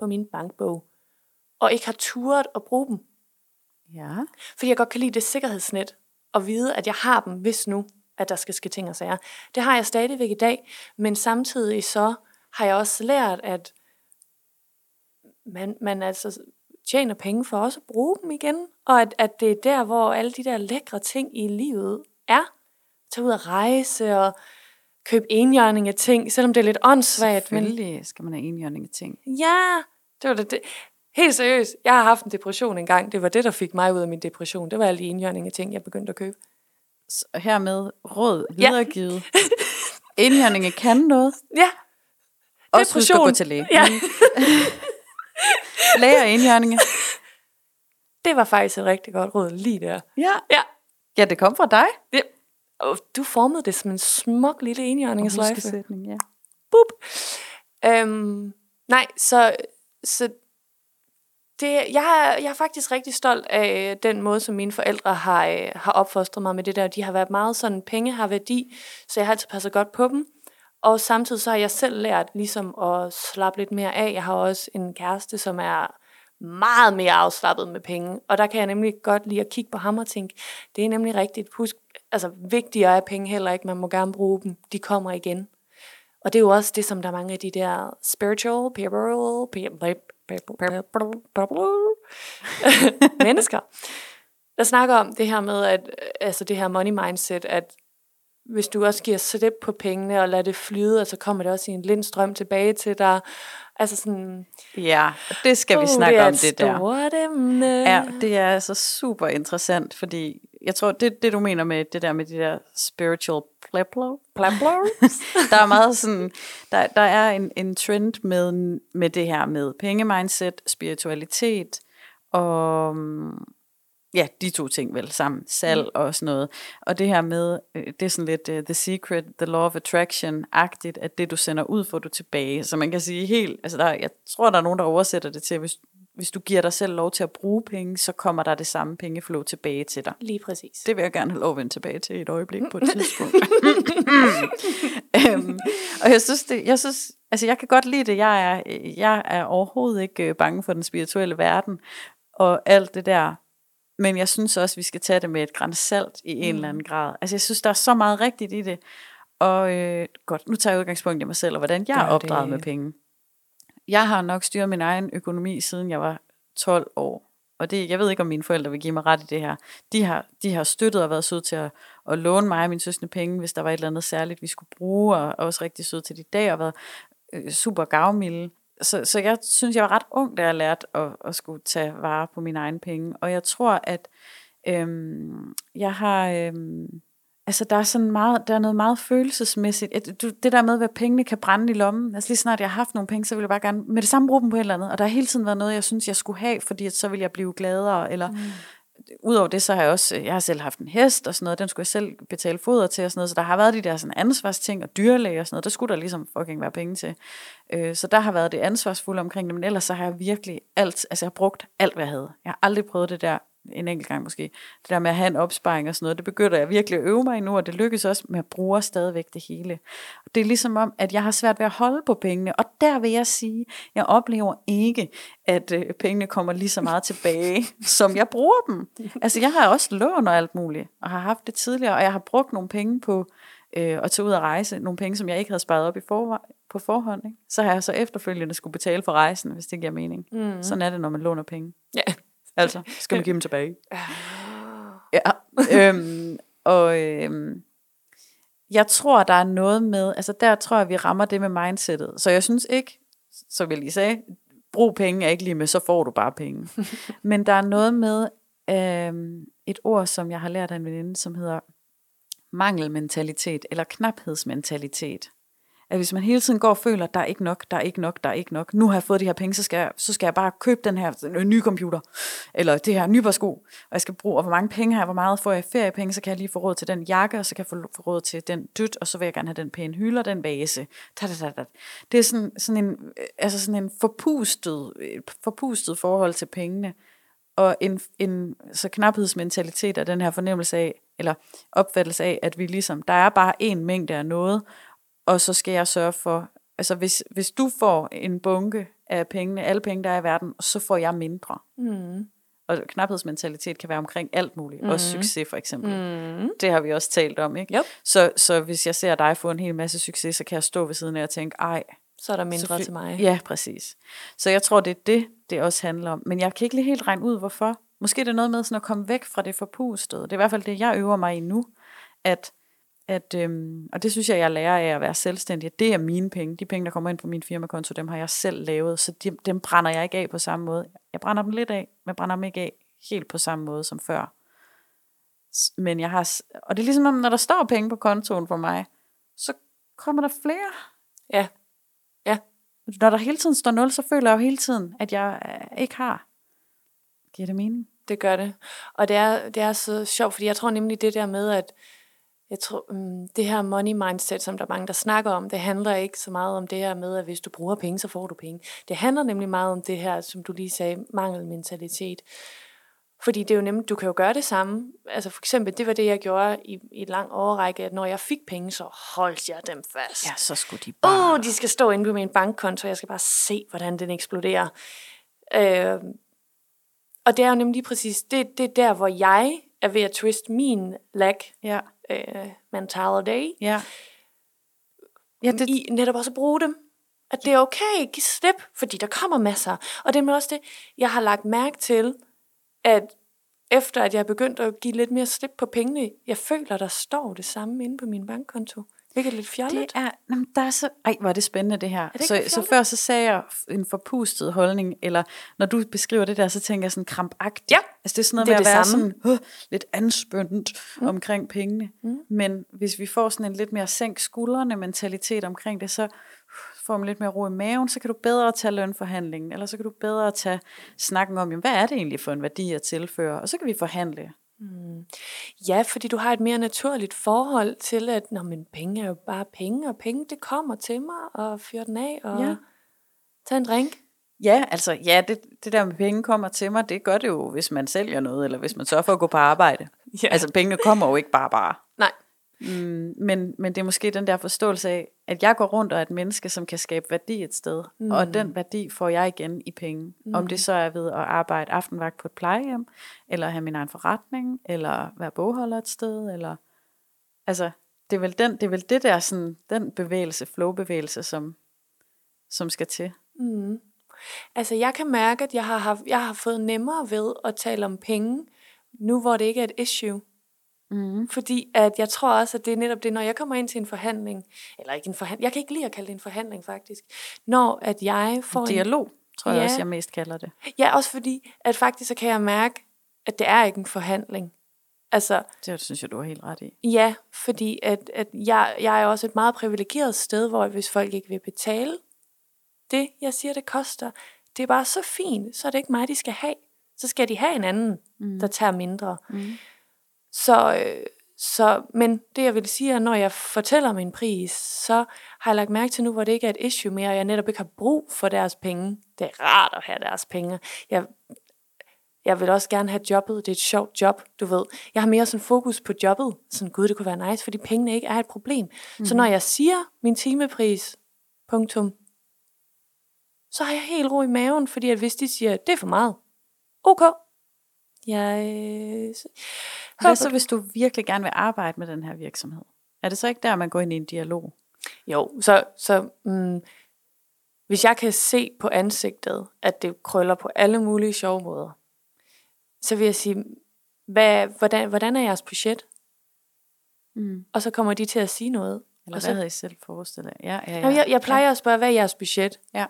Speaker 1: på min bankbog, og ikke har turet at bruge dem.
Speaker 2: Ja.
Speaker 1: Fordi jeg godt kan lide det sikkerhedsnet, og vide, at jeg har dem, hvis nu, at der skal ske ting og sager. Det har jeg stadigvæk i dag, men samtidig så har jeg også lært, at man, man altså tjener penge for også at bruge dem igen, og at, at det er der, hvor alle de der lækre ting i livet er. Tag ud at rejse og købe enhjørning af ting, selvom det er lidt åndssvagt. Men
Speaker 2: Selvfølgelig skal man have enhjørning af ting.
Speaker 1: Ja, det var det. det. Helt seriøst, jeg har haft en depression engang. Det var det, der fik mig ud af min depression. Det var alle de ting, jeg begyndte at købe.
Speaker 2: Så hermed råd
Speaker 1: Ja.
Speaker 2: videregivet. Indhjørninge kan noget.
Speaker 1: Ja,
Speaker 2: Også husk at gå
Speaker 1: Depression.
Speaker 2: til læge.
Speaker 1: Ja. *laughs*
Speaker 2: Læge og indhjørninge.
Speaker 1: det var faktisk et rigtig godt råd lige der.
Speaker 2: Ja.
Speaker 1: Ja,
Speaker 2: ja, det kom fra dig.
Speaker 1: og du formede det som en smuk lille enhjørningesløjfe.
Speaker 2: Ja.
Speaker 1: Boop. Øhm, nej, så, så det, jeg, jeg er faktisk rigtig stolt af den måde, som mine forældre har, øh, har opfostret mig med det der. De har været meget sådan, penge har værdi, så jeg har altid passet godt på dem. Og samtidig så har jeg selv lært ligesom at slappe lidt mere af. Jeg har også en kæreste, som er meget mere afslappet med penge. Og der kan jeg nemlig godt lide at kigge på ham og tænke, det er nemlig rigtigt. Husk, altså vigtigere er penge heller ikke. Man må gerne bruge dem. De kommer igen. Og det er jo også det, som der er mange af de der spiritual people, *laughs* mennesker, der snakker om det her med, at altså det her money mindset, at hvis du også giver slip på pengene og lader det flyde, og så kommer det også i en lind strøm tilbage til dig. Altså sådan,
Speaker 2: Ja, det skal vi
Speaker 1: uh,
Speaker 2: snakke
Speaker 1: det
Speaker 2: om
Speaker 1: et
Speaker 2: det der.
Speaker 1: emne.
Speaker 2: Ja, det er altså super interessant, fordi jeg tror, det, det du mener med det der med de der spiritual pleblo, pleblo *laughs* der er meget sådan, der, der er en, en trend med, med det her med pengemindset, spiritualitet og ja, de to ting vel sammen, salg mm. og sådan noget. Og det her med, øh, det er sådan lidt uh, the secret, the law of attraction-agtigt, at det du sender ud, får du tilbage. Så man kan sige helt, altså der, jeg tror, der er nogen, der oversætter det til, hvis, hvis du giver dig selv lov til at bruge penge, så kommer der det samme pengeflow tilbage til dig.
Speaker 1: Lige præcis.
Speaker 2: Det vil jeg gerne have lov at vende tilbage til et øjeblik på et *laughs* tidspunkt. *laughs* øhm, og jeg synes, det, jeg synes, altså jeg kan godt lide det. Jeg er, jeg er overhovedet ikke øh, bange for den spirituelle verden og alt det der. Men jeg synes også, vi skal tage det med et græns salt i en eller anden grad. Altså jeg synes, der er så meget rigtigt i det. Og øh, godt, nu tager jeg udgangspunkt i mig selv, og hvordan jeg er opdraget
Speaker 1: det.
Speaker 2: med penge. Jeg har nok styret min egen økonomi, siden jeg var 12 år. Og det, jeg ved ikke, om mine forældre vil give mig ret i det her. De har, de har støttet og været søde til at, at låne mig og min søsne penge, hvis der var et eller andet særligt, vi skulle bruge, og, og også rigtig søde til de dag, og været øh, super gavmilde. Så, så jeg synes, jeg var ret ung, da jeg lærte at, at skulle tage vare på mine egne penge. Og jeg tror, at øhm, jeg har... Øhm, Altså, der er, sådan meget, der er noget meget følelsesmæssigt. Et- du- Det der med, hvad pengene kan brænde i lommen. Altså, lige snart jeg har haft nogle penge, så vil jeg bare gerne med det samme bruge dem på et eller andet. Og der har hele tiden været noget, jeg synes, jeg skulle have, fordi at så vil jeg blive gladere. Eller, mm. Udover det, så har jeg også, øh, jeg har selv haft en hest og sådan noget, den skulle jeg selv betale foder til og sådan noget, så der har været de der sådan ansvarsting og dyrlæge og sådan noget, der skulle der ligesom fucking være penge til. Øh, så der har været det ansvarsfulde omkring det, men ellers så har jeg virkelig alt, altså jeg har brugt alt, hvad jeg havde. Jeg har aldrig prøvet det der, en enkelt gang måske, det der med at have en opsparing og sådan noget, det begynder jeg virkelig at øve mig i nu, og det lykkes også med at bruge stadigvæk det hele. Det er ligesom om, at jeg har svært ved at holde på pengene, og der vil jeg sige, jeg oplever ikke, at øh, pengene kommer lige så meget *laughs* tilbage, som jeg bruger dem. Altså jeg har også lån og alt muligt, og har haft det tidligere, og jeg har brugt nogle penge på øh, at tage ud og rejse, nogle penge, som jeg ikke havde sparet op i forvejen, på forhånd. Ikke? Så har jeg så efterfølgende skulle betale for rejsen, hvis det giver mening. Mm. Sådan er det, når man låner penge.
Speaker 1: Ja.
Speaker 2: Altså, skal man give dem *laughs* tilbage. Ja, øhm, og øhm, jeg tror, der er noget med, altså der tror jeg, vi rammer det med mindsetet. Så jeg synes ikke, så vil jeg lige sige, brug penge er ikke lige med, så får du bare penge. *laughs* Men der er noget med øhm, et ord, som jeg har lært af en veninde, som hedder mangelmentalitet, eller knaphedsmentalitet. At hvis man hele tiden går og føler, at der er ikke nok, der er ikke nok, der er ikke nok. Nu har jeg fået de her penge, så skal jeg, så skal jeg bare købe den her øh, nye computer. Eller det her nye sko, og jeg skal bruge, og hvor mange penge har jeg, hvor meget får jeg i feriepenge, så kan jeg lige få råd til den jakke, og så kan jeg få, få råd til den dyt, og så vil jeg gerne have den pæne hylde og den vase. Da, da, da, da. Det er sådan, sådan, en, øh, altså sådan en forpustet, øh, forpustet forhold til pengene, og en, en så knaphedsmentalitet af den her fornemmelse af, eller opfattelse af, at vi ligesom, der er bare en mængde af noget, og så skal jeg sørge for, altså hvis, hvis du får en bunke af pengene, alle penge, der er i verden, så får jeg mindre.
Speaker 1: Mm.
Speaker 2: Og knaphedsmentalitet kan være omkring alt muligt, mm. også succes for eksempel.
Speaker 1: Mm.
Speaker 2: Det har vi også talt om, ikke?
Speaker 1: Yep.
Speaker 2: Så, så hvis jeg ser dig få en hel masse succes, så kan jeg stå ved siden af og tænke, ej,
Speaker 1: Så er der mindre
Speaker 2: Selvfølgelig-
Speaker 1: til mig.
Speaker 2: Ja, præcis. Så jeg tror, det er det, det også handler om. Men jeg kan ikke lige helt regne ud, hvorfor. Måske er det noget med sådan at komme væk fra det forpustede. Det er i hvert fald det, jeg øver mig i nu. At, at, øhm, og det synes jeg, jeg lærer af at være selvstændig. Det er mine penge. De penge, der kommer ind på min firmakonto, dem har jeg selv lavet. Så de, dem brænder jeg ikke af på samme måde. Jeg brænder dem lidt af, men jeg brænder dem ikke af helt på samme måde som før. Men jeg har, og det er ligesom, om, når der står penge på kontoen for mig, så kommer der flere
Speaker 1: Ja. Ja.
Speaker 2: når der hele tiden står 0, så føler jeg jo hele tiden, at jeg øh, ikke har. Giver det mening?
Speaker 1: Det gør det. Og det er, det er så sjovt, fordi jeg tror nemlig det der med, at jeg tror, um, det her money mindset, som der er mange, der snakker om, det handler ikke så meget om det her med, at hvis du bruger penge, så får du penge. Det handler nemlig meget om det her, som du lige sagde, mangelmentalitet. Fordi det er jo nemt, du kan jo gøre det samme. Altså for eksempel, det var det, jeg gjorde i, i et lang overrække, at når jeg fik penge, så holdt jeg dem fast.
Speaker 2: Ja, så skulle de
Speaker 1: Åh,
Speaker 2: bare...
Speaker 1: oh, de skal stå inde på min bankkonto, jeg skal bare se, hvordan den eksploderer. Øh, og det er jo nemlig lige præcis, det, det er der, hvor jeg er ved at twist min lag
Speaker 2: Ja,
Speaker 1: øh, mentality,
Speaker 2: ja. Ja, det,
Speaker 1: i netop også at bruge dem. At det er okay, giv slip, fordi der kommer masser. Og det er også det, jeg har lagt mærke til, at efter at jeg er begyndt at give lidt mere slip på pengene, jeg føler, der står det samme inde på min bankkonto. Hvilket er lidt fjollet.
Speaker 2: det er, jamen, der er så, ej, hvor er det spændende det her.
Speaker 1: det
Speaker 2: så, så før så sagde jeg en forpustet holdning, eller når du beskriver det der, så tænker jeg sådan krampagtigt.
Speaker 1: Ja,
Speaker 2: altså det er sådan noget
Speaker 1: det er
Speaker 2: med at
Speaker 1: det
Speaker 2: være
Speaker 1: samme.
Speaker 2: sådan, uh, lidt anspændt mm. omkring pengene. Mm. Men hvis vi får sådan en lidt mere sænk skuldrene mentalitet omkring det, så får man lidt mere ro i maven, så kan du bedre tage lønforhandlingen, eller så kan du bedre tage snakken om, jamen, hvad er det egentlig for en værdi at tilføre, og så kan vi forhandle.
Speaker 1: Ja, fordi du har et mere naturligt forhold til, at Nå, men penge er jo bare penge, og penge det kommer til mig, og fyr den af, og
Speaker 2: ja.
Speaker 1: tag en drink.
Speaker 2: Ja, altså, ja, det, det der med penge kommer til mig, det gør det jo, hvis man sælger noget, eller hvis man sørger for at gå på arbejde.
Speaker 1: Ja.
Speaker 2: Altså, pengene kommer jo ikke bare bare. Mm, men, men det er måske den der forståelse af, at jeg går rundt og er et menneske, som kan skabe værdi et sted. Mm. Og den værdi får jeg igen i penge. Mm. Om det så er ved at arbejde aftenvagt på et plejehjem, eller have min egen forretning, eller være bogholder et sted, eller... Altså, det er vel, den, det, er vel det der, sådan, den bevægelse, flow-bevægelse, som, som skal til.
Speaker 1: altså jeg kan mærke, at jeg har, haft, jeg har fået nemmere ved at tale om penge, nu hvor det ikke er et issue.
Speaker 2: Mm.
Speaker 1: Fordi at jeg tror også, at det er netop det, når jeg kommer ind til en forhandling, eller ikke en forhandling, jeg kan ikke lide at kalde det en forhandling faktisk, når at jeg får en,
Speaker 2: Dialog, tror jeg
Speaker 1: Ja.
Speaker 2: også, jeg mest kalder det.
Speaker 1: Ja, også fordi, at faktisk så kan jeg mærke, at det er ikke en forhandling. Altså,
Speaker 2: Det synes jeg, du har helt ret i.
Speaker 1: ja, fordi at, at jeg, jeg er også et meget privilegeret sted, hvor hvis folk ikke vil betale det, jeg siger, det koster, det er bare så fint, så er det ikke mig, de skal have. Så skal de have en anden, mm. der tager mindre.
Speaker 2: Mm.
Speaker 1: Så, øh, så, men det jeg vil sige er, når jeg fortæller min pris, så har jeg lagt mærke til nu, hvor det ikke er et issue mere, og jeg netop ikke har brug for deres penge. Det er rart at have deres penge. Jeg, jeg vil også gerne have jobbet. Det er et sjovt job, du ved. Jeg har mere sådan fokus på jobbet. Sådan, gud, det kunne være nice, fordi pengene ikke er et problem. Mm. Så når jeg siger min timepris, punktum, så har jeg helt ro i maven, fordi at hvis de siger, det er for meget, ok. Jeg, øh,
Speaker 2: Hvad så, hvis du virkelig gerne vil arbejde med den her virksomhed? Er det så ikke der, man går ind i en dialog?
Speaker 1: Jo, så, så mm, hvis jeg kan se på ansigtet, at det krøller på alle mulige sjove måder, så vil jeg sige, hvad, hvordan, hvordan er jeres budget?
Speaker 2: Mm.
Speaker 1: Og så kommer de til at sige noget.
Speaker 2: Eller
Speaker 1: Og så-
Speaker 2: hvad havde I selv forestillet jer? Ja, ja, ja.
Speaker 1: Jamen, jeg, jeg plejer at spørge, hvad er jeres budget?
Speaker 2: Ja.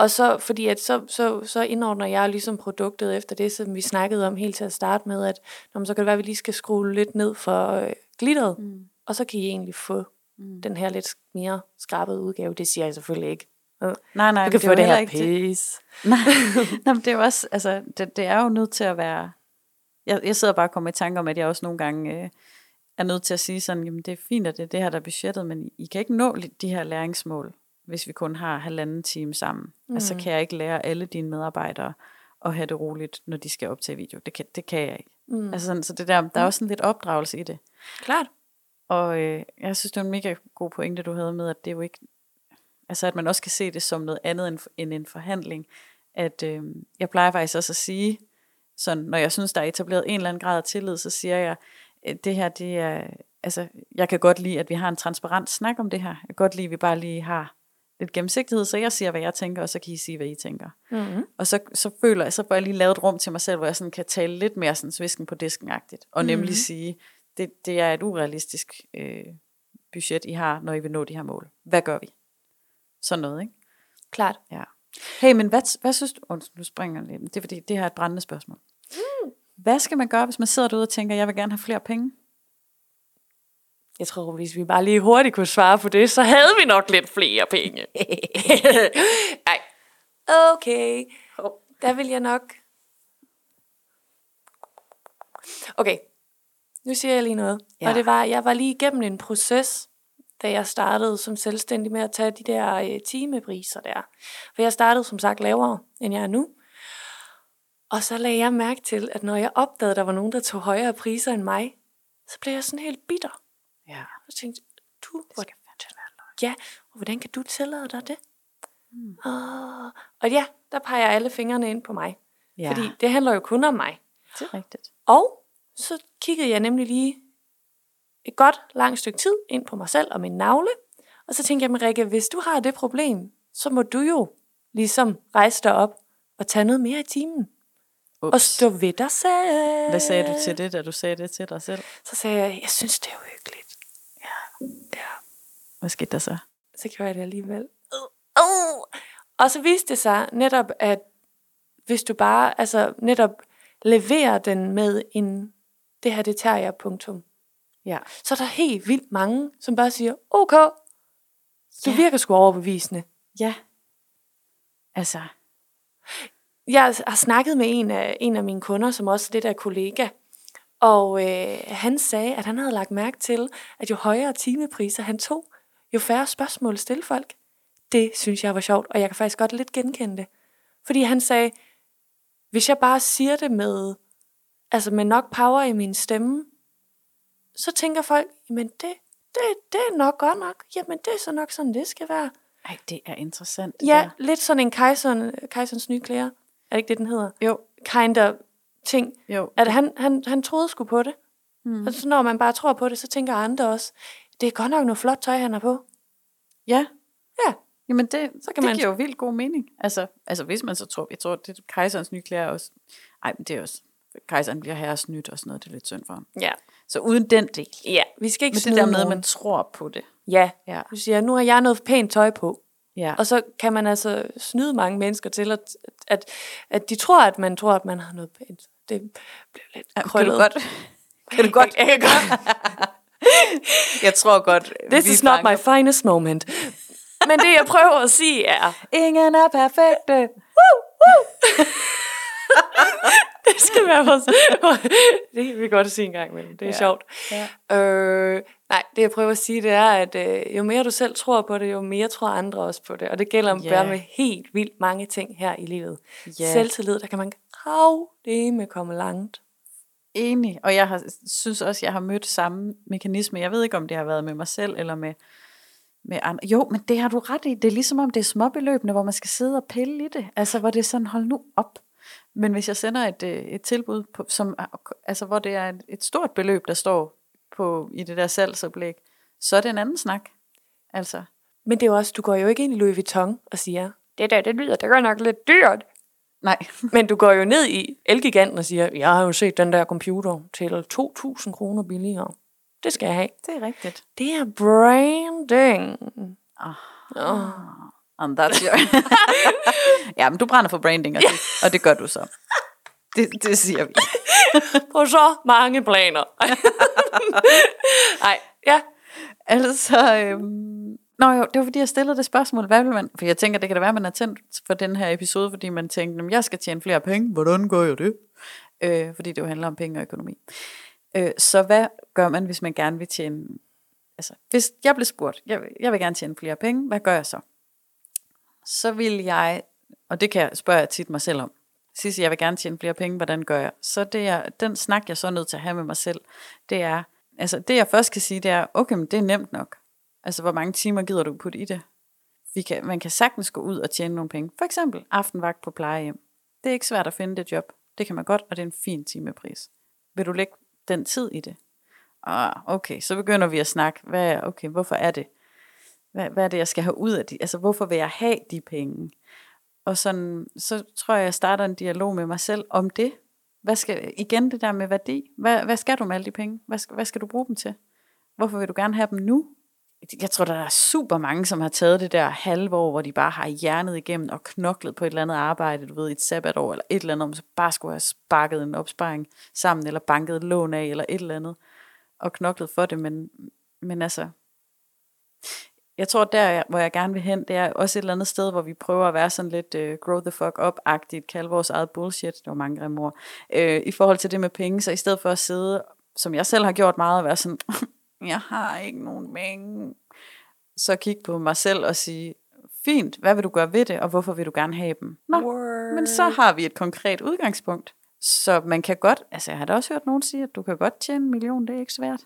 Speaker 1: Og så, fordi at så, så, så indordner jeg ligesom produktet efter det, som vi snakkede om helt til at starte med, at når så kan det være, at vi lige skal skrue lidt ned for øh, glitteret,
Speaker 2: Mm.
Speaker 1: og så kan I egentlig få
Speaker 2: Mm.
Speaker 1: den her lidt mere skrabede udgave. Det siger jeg selvfølgelig ikke.
Speaker 2: Nej, nej,
Speaker 1: Du kan
Speaker 2: det er
Speaker 1: få det her pis.
Speaker 2: Nej, *laughs* nej, men det er jo også, altså, det, det er jo nødt til at være, jeg, jeg sidder bare og kommer i tanke om, at jeg også nogle gange øh, er nødt til at sige sådan, jamen det er fint, at det er det her, der er budgettet, men I kan ikke nå de her læringsmål, hvis vi kun har halvanden time sammen. Mm. Altså
Speaker 1: Mm.
Speaker 2: kan jeg ikke lære alle dine medarbejdere at have det roligt, når de skal optage video. Det kan, det kan jeg ikke.
Speaker 1: Mm.
Speaker 2: Mm. Altså sådan, så det der, der er også sådan lidt opdragelse i det.
Speaker 1: Klart.
Speaker 2: Og øh, jeg synes, det er en mega god pointe, du havde med, at det er jo ikke, altså at man også kan se det som noget andet end, end en forhandling. At øh, jeg plejer faktisk også at sige, sådan, når jeg synes, der er etableret en eller anden grad af tillid, så siger jeg, at det her, det er, altså, jeg kan godt lide, at vi har en transparent snak om det her. Jeg kan godt lide, at vi bare lige har lidt gennemsigtighed, så jeg siger, hvad jeg tænker, og så kan I sige, hvad I tænker.
Speaker 1: Mm-hmm.
Speaker 2: Og så, så føler jeg, så får jeg lige lavet et rum til mig selv, hvor jeg sådan kan tale lidt mere sådan svisken på disken-agtigt. Og nemlig
Speaker 1: Mhm.
Speaker 2: sige, det, det er et urealistisk øh, budget, I har, når I vil nå de her mål. Hvad gør vi? Sådan noget, ikke?
Speaker 1: Klart.
Speaker 2: Ja. Hey, men hvad, hvad synes du? Undskyld, nu springer lidt. Det er fordi, det her er et brændende spørgsmål.
Speaker 1: Mm.
Speaker 2: Hvad skal man gøre, hvis man sidder derude og tænker, jeg vil gerne have flere penge?
Speaker 1: Jeg tror, hvis vi bare lige hurtigt kunne svare på det, så havde vi nok lidt flere penge. *laughs* Nej. Okay. Der vil jeg nok... Okay. Nu siger jeg lige noget. Ja. Og det var, jeg var lige igennem en proces, da jeg startede som selvstændig med at tage de der øh, timepriser der. For jeg startede som sagt lavere, end jeg er nu. Og så lagde jeg mærke til, at når jeg opdagede, at der var nogen, der tog højere priser end mig, så blev jeg sådan helt bitter.
Speaker 2: Ja.
Speaker 1: Og så tænkte du, hvor, ja, og hvordan kan du tillade dig det? Mm. Og, og ja, der peger alle fingrene ind på mig.
Speaker 2: ja.
Speaker 1: Fordi det handler jo kun om mig.
Speaker 2: det er rigtigt.
Speaker 1: Og så kiggede jeg nemlig lige et godt langt stykke tid ind på mig selv og min navle. Og så tænkte jeg, Rikke, hvis du har det problem, så må du jo ligesom rejse dig op og tage noget mere i timen.
Speaker 2: Ups.
Speaker 1: Og stå ved dig selv.
Speaker 2: Hvad sagde du til det, da du sagde det til dig selv?
Speaker 1: Så sagde jeg, jeg synes, det er uhyggeligt. Ja.
Speaker 2: Hvad skete der så?
Speaker 1: så gjorde jeg det alligevel. Uh, uh. Og så viste det sig netop, at hvis du bare altså netop leverer den med en, det her det tager jeg, punktum,
Speaker 2: Ja.
Speaker 1: så er der helt vildt mange, som bare siger, ok, du
Speaker 2: Ja.
Speaker 1: virker sgu overbevisende.
Speaker 2: Ja. Altså,
Speaker 1: Jeg har snakket med en af, en af mine kunder, som også lidt er kollega, og øh, han sagde, at han havde lagt mærke til, at jo højere timepriser han tog, jo færre spørgsmål stille folk. Det synes jeg var sjovt, og jeg kan faktisk godt lidt genkende det. Fordi han sagde, hvis jeg bare siger det med, altså med nok power i min stemme, så tænker folk, men det, det, det er nok godt nok. Jamen det er så nok sådan, det skal være.
Speaker 2: ej, det er interessant. det
Speaker 1: Ja,
Speaker 2: der.
Speaker 1: lidt sådan en kejserens nye klæder. Er det ikke det, den hedder?
Speaker 2: Jo,
Speaker 1: Kind of ting.
Speaker 2: jo.
Speaker 1: At han, han, han troede sgu på det.
Speaker 2: Mm.
Speaker 1: Og så når man bare tror på det, så tænker andre også, det er godt nok noget flot tøj, han har på.
Speaker 2: Ja.
Speaker 1: Ja.
Speaker 2: Jamen det,
Speaker 1: Så kan
Speaker 2: det
Speaker 1: man-
Speaker 2: giver jo vildt god mening. Altså, altså hvis man så tror, jeg tror, det er kejserens nye klæder også. Ej, men det er også, kejseren bliver herres nyt og sådan noget, det er lidt synd for ham.
Speaker 1: Ja.
Speaker 2: Så uden den del.
Speaker 1: Ja, vi skal ikke
Speaker 2: Men det der med, at man tror på det.
Speaker 1: Ja,
Speaker 2: Ja.
Speaker 1: du siger, nu har jeg noget pænt tøj på.
Speaker 2: Ja.
Speaker 1: Og så kan man altså snyde mange mennesker til, at, at, at de tror, at man tror, at man har noget pænt. Det bliver lidt
Speaker 2: Ja, kan
Speaker 1: krøllet.
Speaker 2: du godt, Kan du godt?
Speaker 1: Jeg, *laughs* jeg kan godt. *laughs*
Speaker 2: Jeg tror godt,
Speaker 1: This
Speaker 2: vi
Speaker 1: is not my finest moment. Men det, jeg prøver at sige, er,
Speaker 2: Ingen er perfekte. *laughs* *laughs*
Speaker 1: det skal være vores... *laughs* det kan vi godt sige en gang imellem. Det er
Speaker 2: Ja.
Speaker 1: sjovt.
Speaker 2: Ja.
Speaker 1: Øh, nej, det jeg prøver at sige, det er, at øh, jo mere du selv tror på det, jo mere tror andre også på det. Og det gælder yeah. bare med helt vildt mange ting her i livet.
Speaker 2: Ja.
Speaker 1: Selvtillid, der kan man krav det med komme langt.
Speaker 2: Enig, og jeg har, synes også, jeg har mødt samme mekanisme. Jeg ved ikke, om det har været med mig selv eller med, med andre. Jo, men det har du ret i. Det er ligesom om det er småbeløbende, hvor man skal sidde og pille i det. Altså, hvor det er sådan, hold nu op. Men hvis jeg sender et, øh, et tilbud, på, som, altså, hvor det er et, et stort beløb, der står på, i det der salgsoplæg, så er det en anden snak. Altså,
Speaker 1: Men det er jo også, du går jo ikke ind i Louis Vuitton og siger, det der, det lyder da godt nok lidt dyrt.
Speaker 2: nej. *laughs*
Speaker 1: Men du går jo ned i Elgiganten og siger, jeg har jo set den der computer til 2.000 kroner billigere. Det skal jeg have.
Speaker 2: Det er rigtigt.
Speaker 1: Det er branding.
Speaker 2: And that's your... *laughs* ja, men du brænder for branding, og det, og det gør du så. Det, det siger vi. *laughs*
Speaker 1: På så mange planer. *laughs* Nej, ja.
Speaker 2: Altså, øhm, Nå jo, det var fordi, jeg stillede det spørgsmål. Hvad vil man? For jeg tænker, det kan da være, man er tændt for den her episode, fordi man "Jamen, jeg skal tjene flere penge. Hvordan gør jeg det? Øh, fordi det jo handler om penge og økonomi. Øh, så hvad gør man, hvis man gerne vil tjene... Altså, hvis jeg blev spurgt, jeg, jeg vil gerne tjene flere penge, hvad gør jeg så? Så vil jeg, og det kan jeg spørge tit mig selv om, Sisse, jeg vil gerne tjene flere penge, hvordan gør jeg? Så det er, den snak, jeg så er nødt til at have med mig selv, det er, altså det jeg først kan sige, det er, okay, men det er nemt nok. Altså, hvor mange timer gider du putte i det? Vi kan, man kan sagtens gå ud og tjene nogle penge. For eksempel aftenvagt på plejehjem. Det er ikke svært at finde det job. Det kan man godt, og det er en fin timepris. Vil du lægge den tid i det? Ah, okay, så begynder vi at snakke. Hvad, okay, hvorfor er det? Hvad, hvad er det, jeg skal have ud af det? Altså, hvorfor vil jeg have de penge? Og sådan, så tror jeg, jeg starter en dialog med mig selv om det. Hvad skal, igen det der med værdi. Hvad, hvad skal du med alle de penge? Hvad, skal- hvad skal du bruge dem til? Hvorfor vil du gerne have dem nu? Jeg tror, der er super mange, som har taget det der halve år, hvor de bare har hjernet igennem og knoklet på et eller andet arbejde, du ved, et sabbatår eller et eller andet, om så bare skulle have sparket en opsparing sammen, eller banket et lån af, eller et eller andet, og knoklet for det, men, men altså, jeg tror, der hvor jeg gerne vil hen, det er også et eller andet sted, hvor vi prøver at være sådan lidt uh, grow the fuck up-agtigt, kalde vores eget bullshit, det var mange grimme ord, uh, i forhold til det med penge, så i stedet for at sidde, som jeg selv har gjort meget, at være sådan, *laughs* jeg har ikke nogen penge, så kigge på mig selv og sige, fint, hvad vil du gøre ved det, og hvorfor vil du gerne have dem? Nå,
Speaker 1: Word.
Speaker 2: men så har vi et konkret udgangspunkt. Så man kan godt, altså jeg har da også hørt nogen sige, at du kan godt tjene en million, det er ikke svært.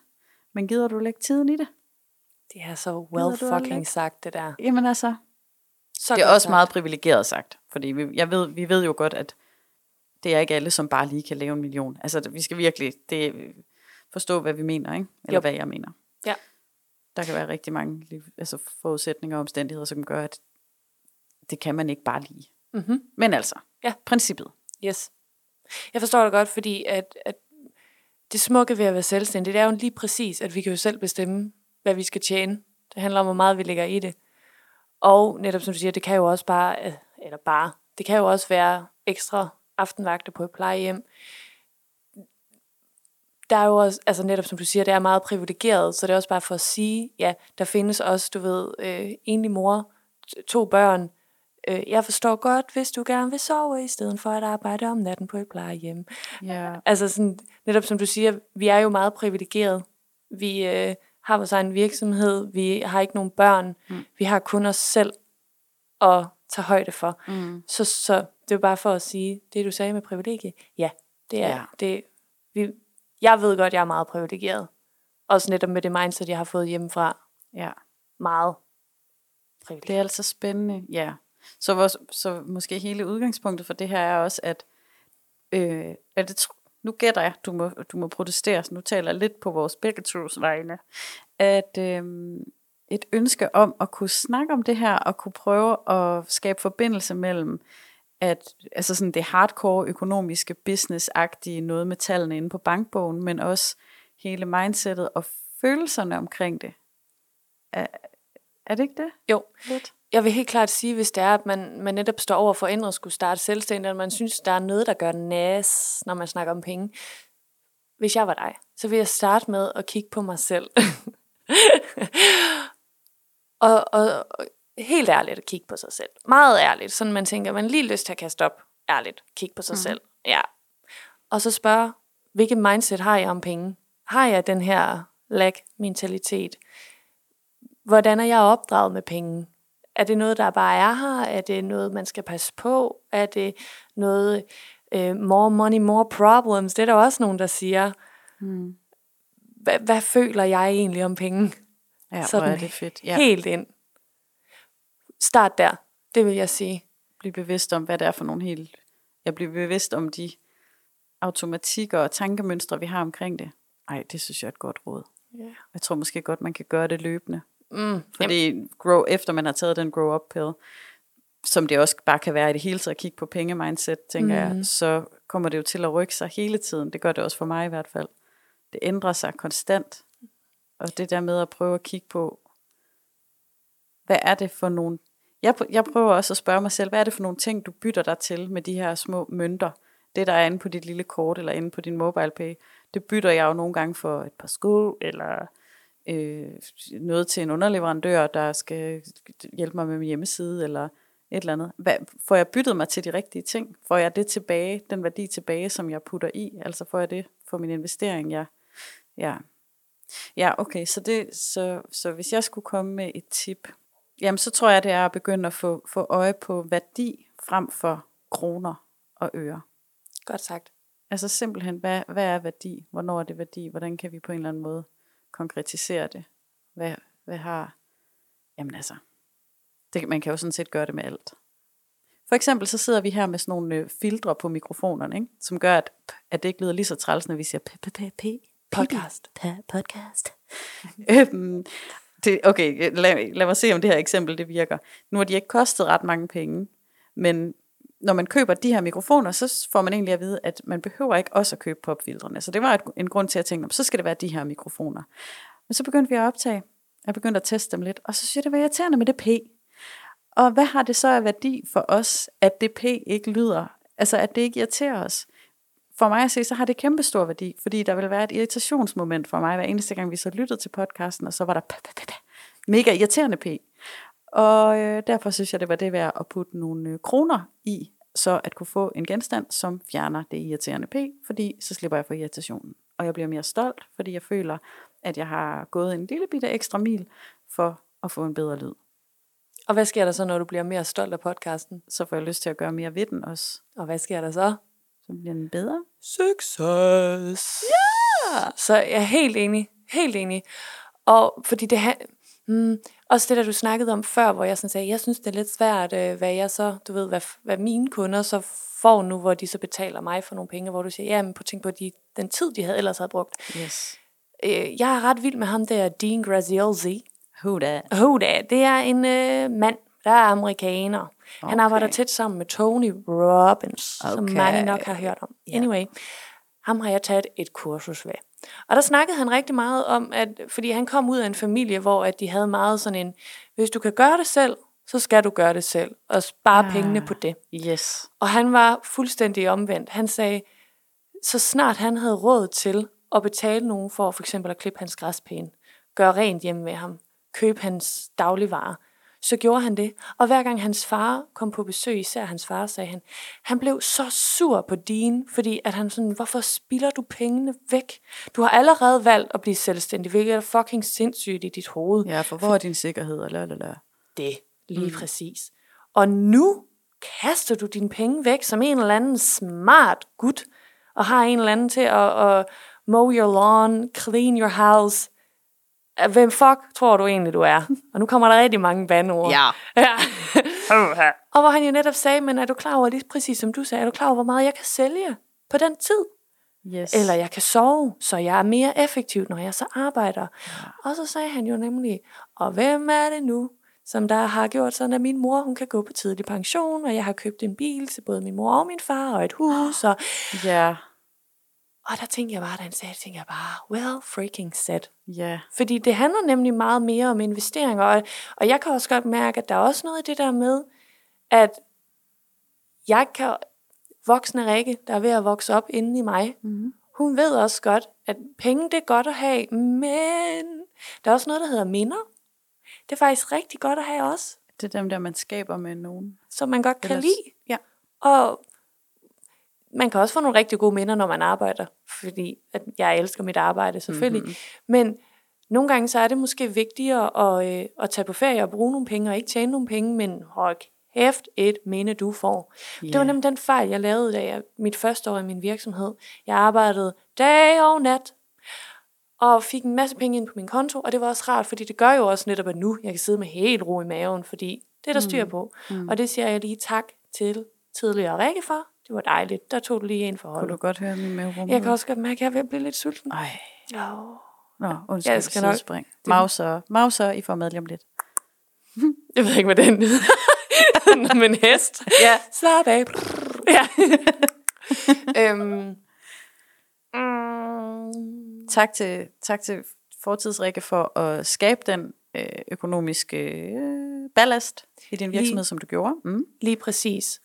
Speaker 2: Men gider du lægge tiden i det?
Speaker 1: Det er så well fucking sagt, det der.
Speaker 2: Jamen altså,
Speaker 1: Så
Speaker 2: det er også
Speaker 1: sagt.
Speaker 2: meget privilegeret sagt, fordi vi, jeg ved, vi ved jo godt, at det er ikke alle, som bare lige kan lave en million. Altså, vi skal virkelig det, forstå, hvad vi mener, ikke? Eller
Speaker 1: Jo.
Speaker 2: hvad jeg mener.
Speaker 1: Ja.
Speaker 2: Der kan være rigtig mange liv, altså forudsætninger og omstændigheder, som gør, at det kan man ikke bare lige.
Speaker 1: Mhm.
Speaker 2: Men altså,
Speaker 1: Ja.
Speaker 2: princippet.
Speaker 1: Yes. Jeg forstår det godt, fordi at, at det smukke ved at være selvstændig, det er jo lige præcis, at vi kan jo selv bestemme, hvad vi skal tjene. Det handler om, hvor meget vi lægger i det. Og netop som du siger, det kan jo også bare, øh, eller bare, det kan jo også være ekstra aftenvagter på et plejehjem. Der er jo også, altså netop som du siger, det er meget privilegeret, så det er også bare for at sige, ja, der findes også, du ved, øh, enlig mor, to børn, Øh, jeg forstår godt, hvis du gerne vil sove, i stedet for at arbejde om natten på et plejehjem.
Speaker 2: Ja.
Speaker 1: Altså sådan, netop som du siger, vi er jo meget privilegeret. Vi øh, har vores egen virksomhed, vi har ikke nogen børn, mm. vi har kun os selv at tage højde for.
Speaker 2: Mm.
Speaker 1: Så, så det er jo bare for at sige, det du sagde med privilegie, ja, det er,
Speaker 2: Ja.
Speaker 1: det, vi, jeg ved godt, jeg er meget privilegeret. Også netop med det mindset, jeg har fået hjemmefra.
Speaker 2: ja.
Speaker 1: Meget
Speaker 2: Det
Speaker 1: privilegeret.
Speaker 2: er altså spændende, ja. Så, vores, så måske hele udgangspunktet for det her er også, at, øh, at det, nu gætter jeg, du må, du må protestere, så nu taler jeg lidt på vores begge tos vegne, at øh, et ønske om at kunne snakke om det her, og kunne prøve at skabe forbindelse mellem, at altså sådan det hardcore økonomiske business-agtige noget med tallene inde på bankbogen, men også hele mindsetet og følelserne omkring det. Er, er det ikke det?
Speaker 1: Jo,
Speaker 2: Lidt?
Speaker 1: Jeg vil helt klart sige, hvis det er, at man, man netop står over for at skulle starte selvstændigt, og man synes, der er noget, der gør næs, når man snakker om penge. hvis jeg var dig, så vil jeg starte med at kigge på mig selv. *laughs* og, og, helt ærligt at kigge på sig selv. Meget ærligt, sådan man tænker, man lige lyst til at kaste op. Ærligt, kigge på sig mm. selv. Ja. Og så spørge, hvilket mindset har jeg om penge? Har jeg den her lag-mentalitet? Hvordan er jeg opdraget med penge? Er det noget, der bare er her? Er det noget, man skal passe på? Er det noget, uh, more money, more problems? Det er der også nogen, der siger. Mm. Hvad, hvad føler jeg egentlig om penge?
Speaker 2: Ja, Sådan hvor er det fedt. Ja.
Speaker 1: Helt ind. Start der, det vil jeg sige.
Speaker 2: Bliv bevidst om, hvad det er for nogle helt... Jeg bliver bevidst om de automatikker og tankemønstre, vi har omkring det. Ej, det synes jeg er et godt råd. Yeah. Jeg tror måske godt, man kan gøre det løbende. Mm, Fordi jamen. grow, efter man har taget den grow up pill, som det også bare kan være i det hele taget at kigge på penge-mindset, tænker mm. jeg, så kommer det jo til at rykke sig hele tiden. Det gør det også for mig i hvert fald. Det ændrer sig konstant. Og det der med at prøve at kigge på, hvad er det for nogle... Jeg, jeg prøver også at spørge mig selv, hvad er det for nogle ting, du bytter dig til med de her små mønter? Det, der er inde på dit lille kort, eller inde på din mobile pay, det bytter jeg jo nogle gange for et par sko, eller øh, noget til en underleverandør, der skal hjælpe mig med min hjemmeside, eller et eller andet. Hvad, får jeg byttet mig til de rigtige ting? Får jeg det tilbage, den værdi tilbage, som jeg putter i? Altså får jeg det for min investering? Ja, ja. ja okay, så, det, så, så hvis jeg skulle komme med et tip, jamen så tror jeg, det er at begynde at få, få øje på værdi frem for kroner og øre.
Speaker 1: Godt sagt.
Speaker 2: Altså simpelthen, hvad, hvad er værdi? Hvornår er det værdi? Hvordan kan vi på en eller anden måde konkretisere det? Hvad, hvad har... Jamen altså, det, man kan jo sådan set gøre det med alt. For eksempel så sidder vi her med sådan nogle øh, filtre på mikrofonerne, ikke? som gør, at, at det ikke lyder lige så træls, når vi siger p podcast. podcast. *laughs* øhm, det, okay, lad, lad mig se, om det her eksempel det virker. Nu har de ikke kostet ret mange penge, men når man køber de her mikrofoner, så får man egentlig at vide, at man behøver ikke også at købe popfiltrene. Så det var et, en grund til at tænke, så skal det være de her mikrofoner. Men så begyndte vi at optage. Jeg begyndte at teste dem lidt, og så synes jeg, det var irriterende med det P. Og hvad har det så af værdi for os, at det P ikke lyder? Altså, at det ikke irriterer os? For mig at se, så har det kæmpe stor værdi, fordi der vil være et irritationsmoment for mig, hver eneste gang vi så lyttede til podcasten, og så var der mega irriterende P. Og øh, derfor synes jeg, det var det værd at putte nogle øh, kroner i, så at kunne få en genstand, som fjerner det irriterende P, fordi så slipper jeg for irritationen. Og jeg bliver mere stolt, fordi jeg føler, at jeg har gået en lille bitte ekstra mil for at få en bedre lyd.
Speaker 1: Og hvad sker der så, når du bliver mere stolt af podcasten?
Speaker 2: Så får jeg lyst til at gøre mere ved den også.
Speaker 1: Og hvad sker der så?
Speaker 2: Så bliver den bedre.
Speaker 1: Succes! Ja! Yeah! Så jeg er helt enig. Helt enig. Og fordi det, Hmm. Også det, der du snakkede om før, hvor jeg sådan sagde, jeg synes, det er lidt svært, øh, hvad jeg så, du ved, hvad, hvad mine kunder så får nu, hvor de så betaler mig for nogle penge, hvor du siger, ja, men på tænk på de, den tid, de havde ellers havde brugt.
Speaker 2: Yes.
Speaker 1: Øh, jeg er ret vild med ham der, Dean Graziosi.
Speaker 2: Who that?
Speaker 1: Who that? Det er en øh, mand, der er amerikaner. Okay. Han arbejder tæt sammen med Tony Robbins, okay. som mange nok har hørt om. Yeah. Anyway, ham har jeg taget et kursus ved. Og der snakkede han rigtig meget om, at fordi han kom ud af en familie, hvor at de havde meget sådan en, hvis du kan gøre det selv, så skal du gøre det selv, og spare ah, pengene på det.
Speaker 2: Yes.
Speaker 1: Og han var fuldstændig omvendt. Han sagde, så snart han havde råd til at betale nogen for for eksempel at klippe hans græspæne, gøre rent hjemme med ham, købe hans dagligvarer, så gjorde han det. Og hver gang hans far kom på besøg, især hans far, sagde han, han blev så sur på din, fordi at han sådan, hvorfor spilder du pengene væk? Du har allerede valgt at blive selvstændig, hvilket er fucking sindssygt i dit hoved.
Speaker 2: Ja, for hvor er din sikkerhed? Og lalala.
Speaker 1: Det, lige mm. præcis. Og nu kaster du dine penge væk som en eller anden smart gut, og har en eller anden til at, at mow your lawn, clean your house, hvem fuck tror du egentlig, du er? Og nu kommer der rigtig mange bandord.
Speaker 2: Ja. *laughs*
Speaker 1: ja. og hvor han jo netop sagde, men er du klar over, lige præcis som du sagde, er du klar over, hvor meget jeg kan sælge på den tid?
Speaker 2: Yes.
Speaker 1: Eller jeg kan sove, så jeg er mere effektiv, når jeg så arbejder. Ja. Og så sagde han jo nemlig, og hvem er det nu, som der har gjort sådan, at min mor hun kan gå på tidlig pension, og jeg har købt en bil til både min mor og min far, og et hus. Og,
Speaker 2: ja.
Speaker 1: Og der tænkte jeg bare, da han sagde, tænkte jeg bare, well freaking said.
Speaker 2: Ja. Yeah.
Speaker 1: Fordi det handler nemlig meget mere om investeringer, og, og jeg kan også godt mærke, at der er også noget i det der med, at jeg kan, voksne Rikke, der er ved at vokse op inde i mig, mm-hmm. hun ved også godt, at penge det er godt at have, men der er også noget, der hedder minder. Det er faktisk rigtig godt at have også,
Speaker 2: Det er dem der, man skaber med nogen.
Speaker 1: som man godt kan
Speaker 2: Ellers-
Speaker 1: lide.
Speaker 2: Ja.
Speaker 1: Og man kan også få nogle rigtig gode minder, når man arbejder, fordi at jeg elsker mit arbejde selvfølgelig.
Speaker 2: Mhm.
Speaker 1: Mm-hmm. Men nogle gange så er det måske vigtigere at, øh, at tage på ferie og bruge nogle penge, og ikke tjene nogle penge, men hold kæft et minde, du får. Yeah. Det var nemlig den fejl, jeg lavede, da jeg mit første år i min virksomhed. Jeg arbejdede dag og nat, og fik en masse penge ind på min konto, og det var også rart, fordi det gør jo også netop, at nu jeg kan sidde med helt ro i maven, fordi det er der styr på. Mm. Og det siger jeg lige tak til tidligere Rikke for. Det var dejligt. Der tog du lige en forhold.
Speaker 2: Kunne du godt høre min mave
Speaker 1: Jeg kan også godt mærke, at jeg er ved at blive lidt sulten.
Speaker 2: Ej.
Speaker 1: Oh.
Speaker 2: Nå, undskyld,
Speaker 1: Jeg skal nok-
Speaker 2: spring. Mauser, Mauser, I får om lidt. *laughs*
Speaker 1: Jeg ved ikke, hvad den er. *laughs* Men hest.
Speaker 2: Ja.
Speaker 1: Slap af. ja. *laughs* øhm. Mm.
Speaker 2: Tak til, tak til Fortidsrikke for at skabe den øh, økonomiske øh, ballast i din virksomhed,
Speaker 1: Lige-
Speaker 2: som du gjorde. Mm.
Speaker 1: Lige præcis.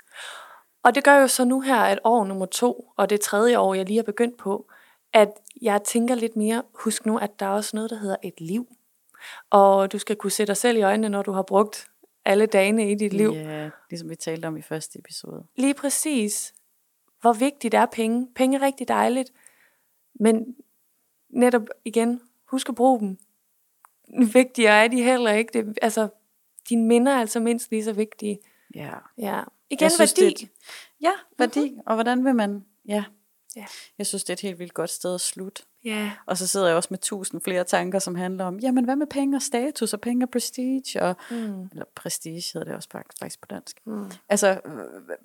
Speaker 1: Og det gør jo så nu her, at år nummer to, og det tredje år, jeg lige har begyndt på, at jeg tænker lidt mere, husk nu, at der er også noget, der hedder et liv. Og du skal kunne se dig selv i øjnene, når du har brugt alle dagene i dit liv.
Speaker 2: Ja, ligesom vi talte om i første episode.
Speaker 1: Lige præcis. Hvor vigtigt er penge. Penge er rigtig dejligt. Men netop igen, husk at bruge dem. Vigtigere er de heller ikke. Det, altså, dine minder er altså mindst lige så vigtige.
Speaker 2: Ja.
Speaker 1: Ja. Igen
Speaker 2: Jeg synes,
Speaker 1: værdi.
Speaker 2: det et- Ja, værdi. Og hvordan vil man... Ja.
Speaker 1: Ja.
Speaker 2: Jeg synes, det er et helt vildt godt sted at slutte.
Speaker 1: Ja.
Speaker 2: Og så sidder jeg også med tusind flere tanker, som handler om, jamen hvad med penge og status, og penge og prestige, og,
Speaker 1: Mm.
Speaker 2: eller prestige hedder det også fakt- faktisk på dansk.
Speaker 1: Mm.
Speaker 2: Altså, øh,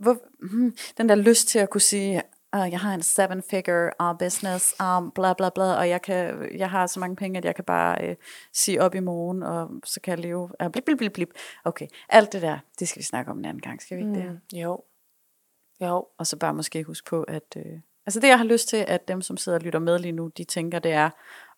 Speaker 2: hvor, hmm, den der lyst til at kunne sige, uh, jeg har en seven-figure uh, business, um, bla bla bla, og jeg, kan, jeg har så mange penge, at jeg kan bare uh, sige op i morgen, og så kan jeg leve, uh, blip, blip, blip, blip. Okay, alt det der, det skal vi snakke om en anden gang, skal vi ikke det?
Speaker 1: Mm. Jo. Jo.
Speaker 2: Og så bare måske huske på, at... Øh, altså det, jeg har lyst til, at dem, som sidder og lytter med lige nu, de tænker, det er,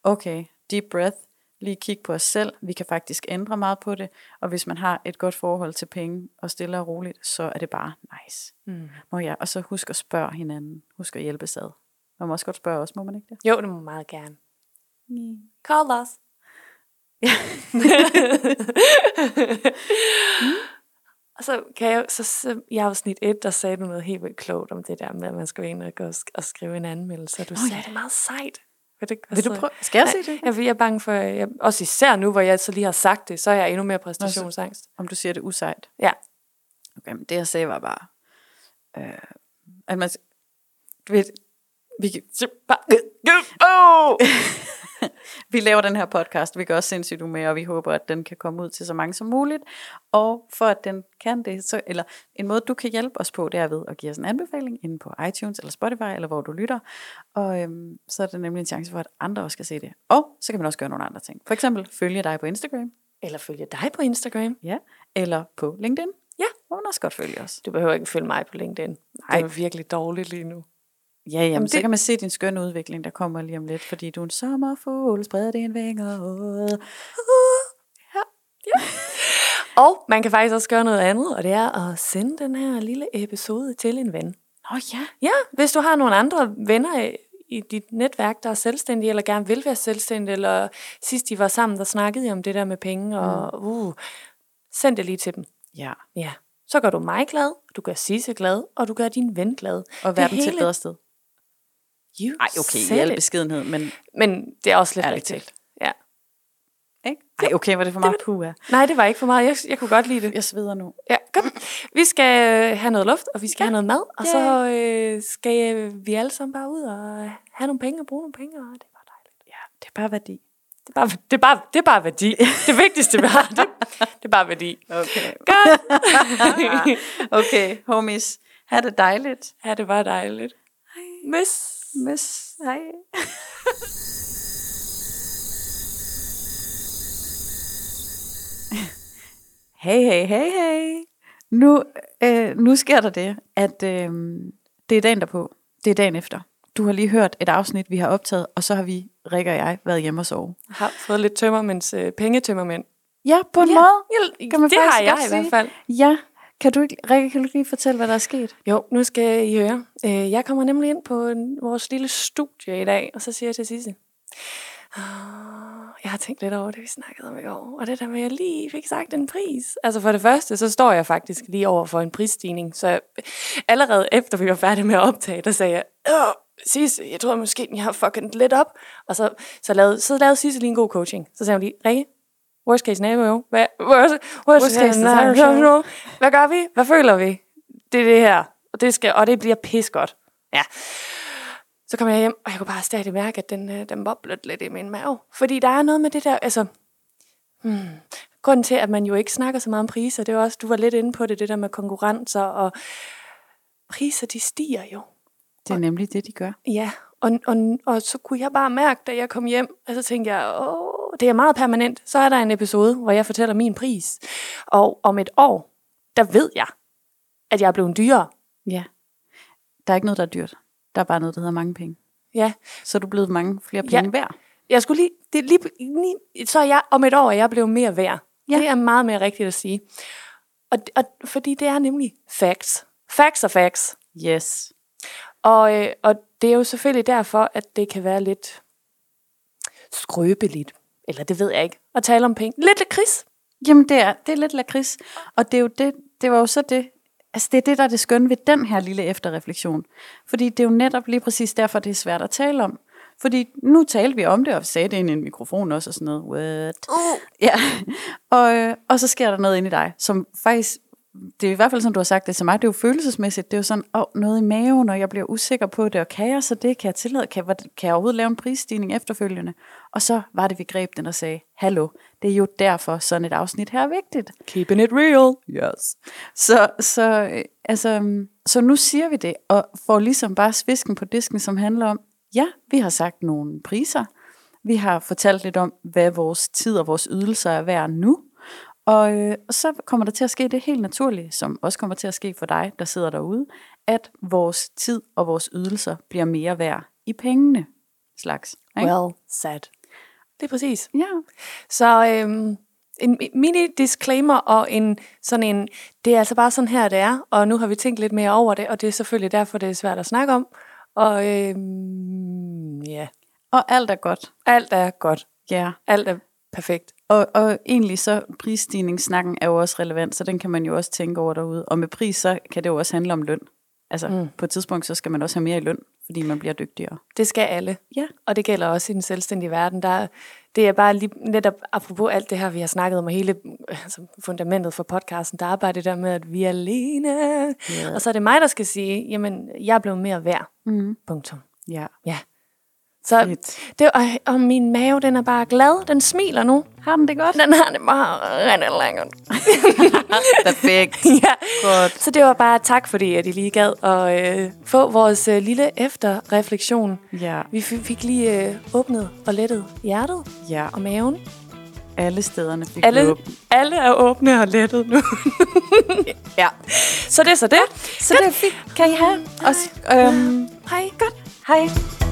Speaker 2: okay, deep breath, lige kig på os selv. Vi kan faktisk ændre meget på det. Og hvis man har et godt forhold til penge, og stille og roligt, så er det bare nice.
Speaker 1: Mm.
Speaker 2: Må jeg, og så husk at spørge hinanden. Husk at hjælpe ad. Man må også godt spørge os, må man ikke det?
Speaker 1: Jo, det må man meget gerne.
Speaker 2: Mm.
Speaker 1: Call us. *laughs* Og så kan jeg, så, så i afsnit 1, der sagde du noget helt vildt klogt om det der med, at man skal ind og, gå og, sk- og skrive en anmeldelse. Og du
Speaker 2: Nå,
Speaker 1: sagde,
Speaker 2: ja.
Speaker 1: det er meget sejt. Vil, det,
Speaker 2: Vil du prøve? Skal jeg se det?
Speaker 1: Jeg, jeg er bange for, jeg, også især nu, hvor jeg så lige har sagt det, så er jeg endnu mere præstationsangst.
Speaker 2: Om du siger det usejt?
Speaker 1: Ja.
Speaker 2: Okay, men det jeg sagde var bare, øh, at man, du ved, vi, kan-
Speaker 1: oh! *laughs* *laughs*
Speaker 2: vi laver den her podcast, vi gør også sindssygt umage, og vi håber, at den kan komme ud til så mange som muligt. Og for at den kan det, så, eller en måde, du kan hjælpe os på, det er ved at give os en anbefaling inde på iTunes eller Spotify, eller hvor du lytter. Og øhm, så er det nemlig en chance for, at andre også skal se det. Og så kan man også gøre nogle andre ting. For eksempel følge dig på Instagram,
Speaker 1: Eller følge dig på Instagram.
Speaker 2: ja, eller på LinkedIn.
Speaker 1: Ja.
Speaker 2: Hvor man også godt følge os.
Speaker 1: Du behøver ikke følge mig på LinkedIn.
Speaker 2: Nej.
Speaker 1: Det er virkelig dårligt lige nu.
Speaker 2: Ja, jamen,
Speaker 1: Jamen,
Speaker 2: så
Speaker 1: det-
Speaker 2: kan man se din skønne udvikling, der kommer lige om lidt, fordi du er en sommerfugl, spred dine vinger ud.
Speaker 1: Og man kan faktisk også gøre noget andet, og det er at sende den her lille episode til en ven.
Speaker 2: Nå ja,
Speaker 1: Ja, hvis du har nogle andre venner i- dit netværk, der er selvstændige, eller gerne vil være selvstændige, eller sidst de var sammen, der snakkede I om det der med penge, og uh, send det lige til dem.
Speaker 2: ja.
Speaker 1: Ja, så gør du mig glad, du gør Sisse glad, og du gør din ven glad.
Speaker 2: Og
Speaker 1: Det
Speaker 2: verden til et
Speaker 1: hele-
Speaker 2: bedre sted.
Speaker 1: You
Speaker 2: Ej, okay, i al beskedenhed, men
Speaker 1: Men det er også lidt rigtigt. Ja.
Speaker 2: ikke? Ej, okay, var det for meget puha.
Speaker 1: Nej, det var ikke for meget. Jeg, jeg kunne godt lide det.
Speaker 2: Jeg sveder nu.
Speaker 1: Ja, godt. Vi skal øh, have noget luft, og vi skal ja. have noget mad, og
Speaker 2: Ja.
Speaker 1: så øh, skal øh, vi alle sammen bare ud og have nogle penge og bruge nogle penge, og det er bare dejligt.
Speaker 2: Ja, det er bare værdi.
Speaker 1: Det er bare, det er bare, det er bare værdi. Det vigtigste, vi har, det, det er bare værdi.
Speaker 2: Okay.
Speaker 1: Godt. *laughs*
Speaker 2: okay, homies. Ha' det dejligt.
Speaker 1: Ja, det var dejligt. Miss.
Speaker 2: Miss. Hej. hey, hey, hey, hey. Nu, øh, nu sker der det, at øh, det er dagen derpå. Det er dagen efter. Du har lige hørt et afsnit, vi har optaget, og så har vi, Rikke og jeg, været hjemme og sove.
Speaker 1: Jeg har fået lidt tømmermænds øh, pengetømmermænd.
Speaker 2: Ja, på en
Speaker 1: Ja,
Speaker 2: måde. Kan man
Speaker 1: det
Speaker 2: faktisk
Speaker 1: har jeg
Speaker 2: godt
Speaker 1: i hvert
Speaker 2: sige.
Speaker 1: fald.
Speaker 2: Ja, kan du ikke, Rikke, kan du lige fortælle, hvad der er sket?
Speaker 1: Jo, nu skal I høre. Øh, jeg kommer nemlig ind på vores lille studie i dag, og så siger jeg til Sisse, jeg har tænkt lidt over det, vi snakkede om i går, og det der med, at jeg lige fik sagt en pris. Altså for det første, så står jeg faktisk lige over for en prisstigning, så jeg, allerede efter vi var færdige med at optage, der sagde jeg, Åh, Sisse, jeg tror måske, jeg har fucking lidt op. Og så, så, lavede, så lavede Sisse lige en god coaching. Så sagde hun lige, Rikke, worst case scenario, hvad, worst, worst,
Speaker 2: Worst
Speaker 1: case scenario, hvad gør vi? Hvad føler vi? Det er det her. Og det, skal, og det bliver pis godt. Ja. Så kom jeg hjem, og jeg kunne bare stadig mærke, at den, øh, den boblede lidt i min mave. Fordi der er noget med det der, altså... Hmm, grunden til, at man jo ikke snakker så meget om priser, det er også, du var lidt inde på det, det der med konkurrencer, og priser, de stiger jo.
Speaker 2: Det er nemlig det, de gør.
Speaker 1: Ja, og, og, og så kunne jeg bare mærke, da jeg kom hjem, og så tænkte jeg, åh, det er meget permanent. Så er der en episode, hvor jeg fortæller min pris. Og om et år, der ved jeg, at jeg er blevet dyrere.
Speaker 2: Ja. Der er ikke noget, der er dyrt. Der er bare noget, der hedder mange penge.
Speaker 1: Ja,
Speaker 2: Så er du blevet mange flere
Speaker 1: Ja.
Speaker 2: penge værd.
Speaker 1: jeg skulle lige, det er lige, lige, så er jeg, om et år er jeg blevet mere værd.
Speaker 2: Ja.
Speaker 1: Ja. Det er meget mere rigtigt at sige. Og, og, fordi det er nemlig facts. Facts er facts.
Speaker 2: Yes.
Speaker 1: Og, øh, og det er jo selvfølgelig derfor, at det kan være lidt skrøbeligt, eller det ved jeg ikke, at tale om penge. Lidt lakrids.
Speaker 2: Jamen, det er, det er lidt lakrids. Og det er jo det, det var jo så det, altså det er det, der er det skønne ved den her lille efterreflektion. Fordi det er jo netop lige præcis derfor, det er svært at tale om. Fordi nu talte vi om det, og vi sagde det ind i en mikrofon også, og sådan noget, what?
Speaker 1: Uh.
Speaker 2: Ja, og, øh, og så sker der noget inde i dig, som faktisk, det er i hvert fald sådan, du har sagt det til mig, det er jo følelsesmæssigt, det er jo sådan, åh, noget i maven, og jeg bliver usikker på det, og kan jeg så det, kan jeg tillade, kan, kan jeg overhovedet lave en prisstigning efterfølgende? Og så var det, vi greb den og sagde, hallo, det er jo derfor, sådan et afsnit her er vigtigt.
Speaker 1: Keeping it real.
Speaker 2: Yes. Så, så, øh, altså, mm, så nu siger vi det, og får ligesom bare svisken på disken, som handler om, ja, vi har sagt nogle priser, vi har fortalt lidt om, hvad vores tid og vores ydelser er værd nu, og, øh, og så kommer der til at ske det helt naturlige, som også kommer til at ske for dig, der sidder derude, at vores tid og vores ydelser bliver mere værd i pengene slags. Ikke?
Speaker 1: Well said. Det er præcis.
Speaker 2: Ja.
Speaker 1: Så øhm, en mini disclaimer og en sådan en, det er altså bare sådan her, det er, og nu har vi tænkt lidt mere over det, og det er selvfølgelig derfor, det er svært at snakke om. Og øhm, ja,
Speaker 2: Og alt er godt.
Speaker 1: alt er godt.
Speaker 2: Ja.
Speaker 1: Alt er perfekt.
Speaker 2: Og, og egentlig så prisstigningssnakken er jo også relevant, så den kan man jo også tænke over derude. Og med pris, så kan det jo også handle om løn. Altså mm. på et tidspunkt, så skal man også have mere i løn, fordi man bliver dygtigere.
Speaker 1: Det skal alle.
Speaker 2: Ja.
Speaker 1: Og det gælder også i den selvstændige verden. Der, det er bare lige, netop apropos alt det her, vi har snakket om, og hele altså, fundamentet for podcasten, der er det der med, at vi er alene.
Speaker 2: Ja.
Speaker 1: Og så er det mig, der skal sige, jamen, jeg blevet mere værd.
Speaker 2: Mm.
Speaker 1: Punktum.
Speaker 2: Ja.
Speaker 1: Ja. Så
Speaker 2: Fedt.
Speaker 1: det, og, og min mave, den er bare glad. Den smiler nu.
Speaker 2: Har den det godt?
Speaker 1: Den har det bare rigtig lækkert. *laughs*
Speaker 2: Perfekt. *laughs*
Speaker 1: ja.
Speaker 2: Godt.
Speaker 1: Så det var bare tak, fordi at I lige gad at øh, få vores øh, lille efterrefleksion.
Speaker 2: Ja.
Speaker 1: Vi fik lige øh, åbnet og lettet hjertet
Speaker 2: Ja.
Speaker 1: og maven.
Speaker 2: Alle stederne fik
Speaker 1: Alle, alle er åbne og lettet nu. *laughs*
Speaker 2: Ja.
Speaker 1: så det er så det.
Speaker 2: Så det er fint. Kan I have? Også, øhm,
Speaker 1: Hej. Godt.
Speaker 2: hej.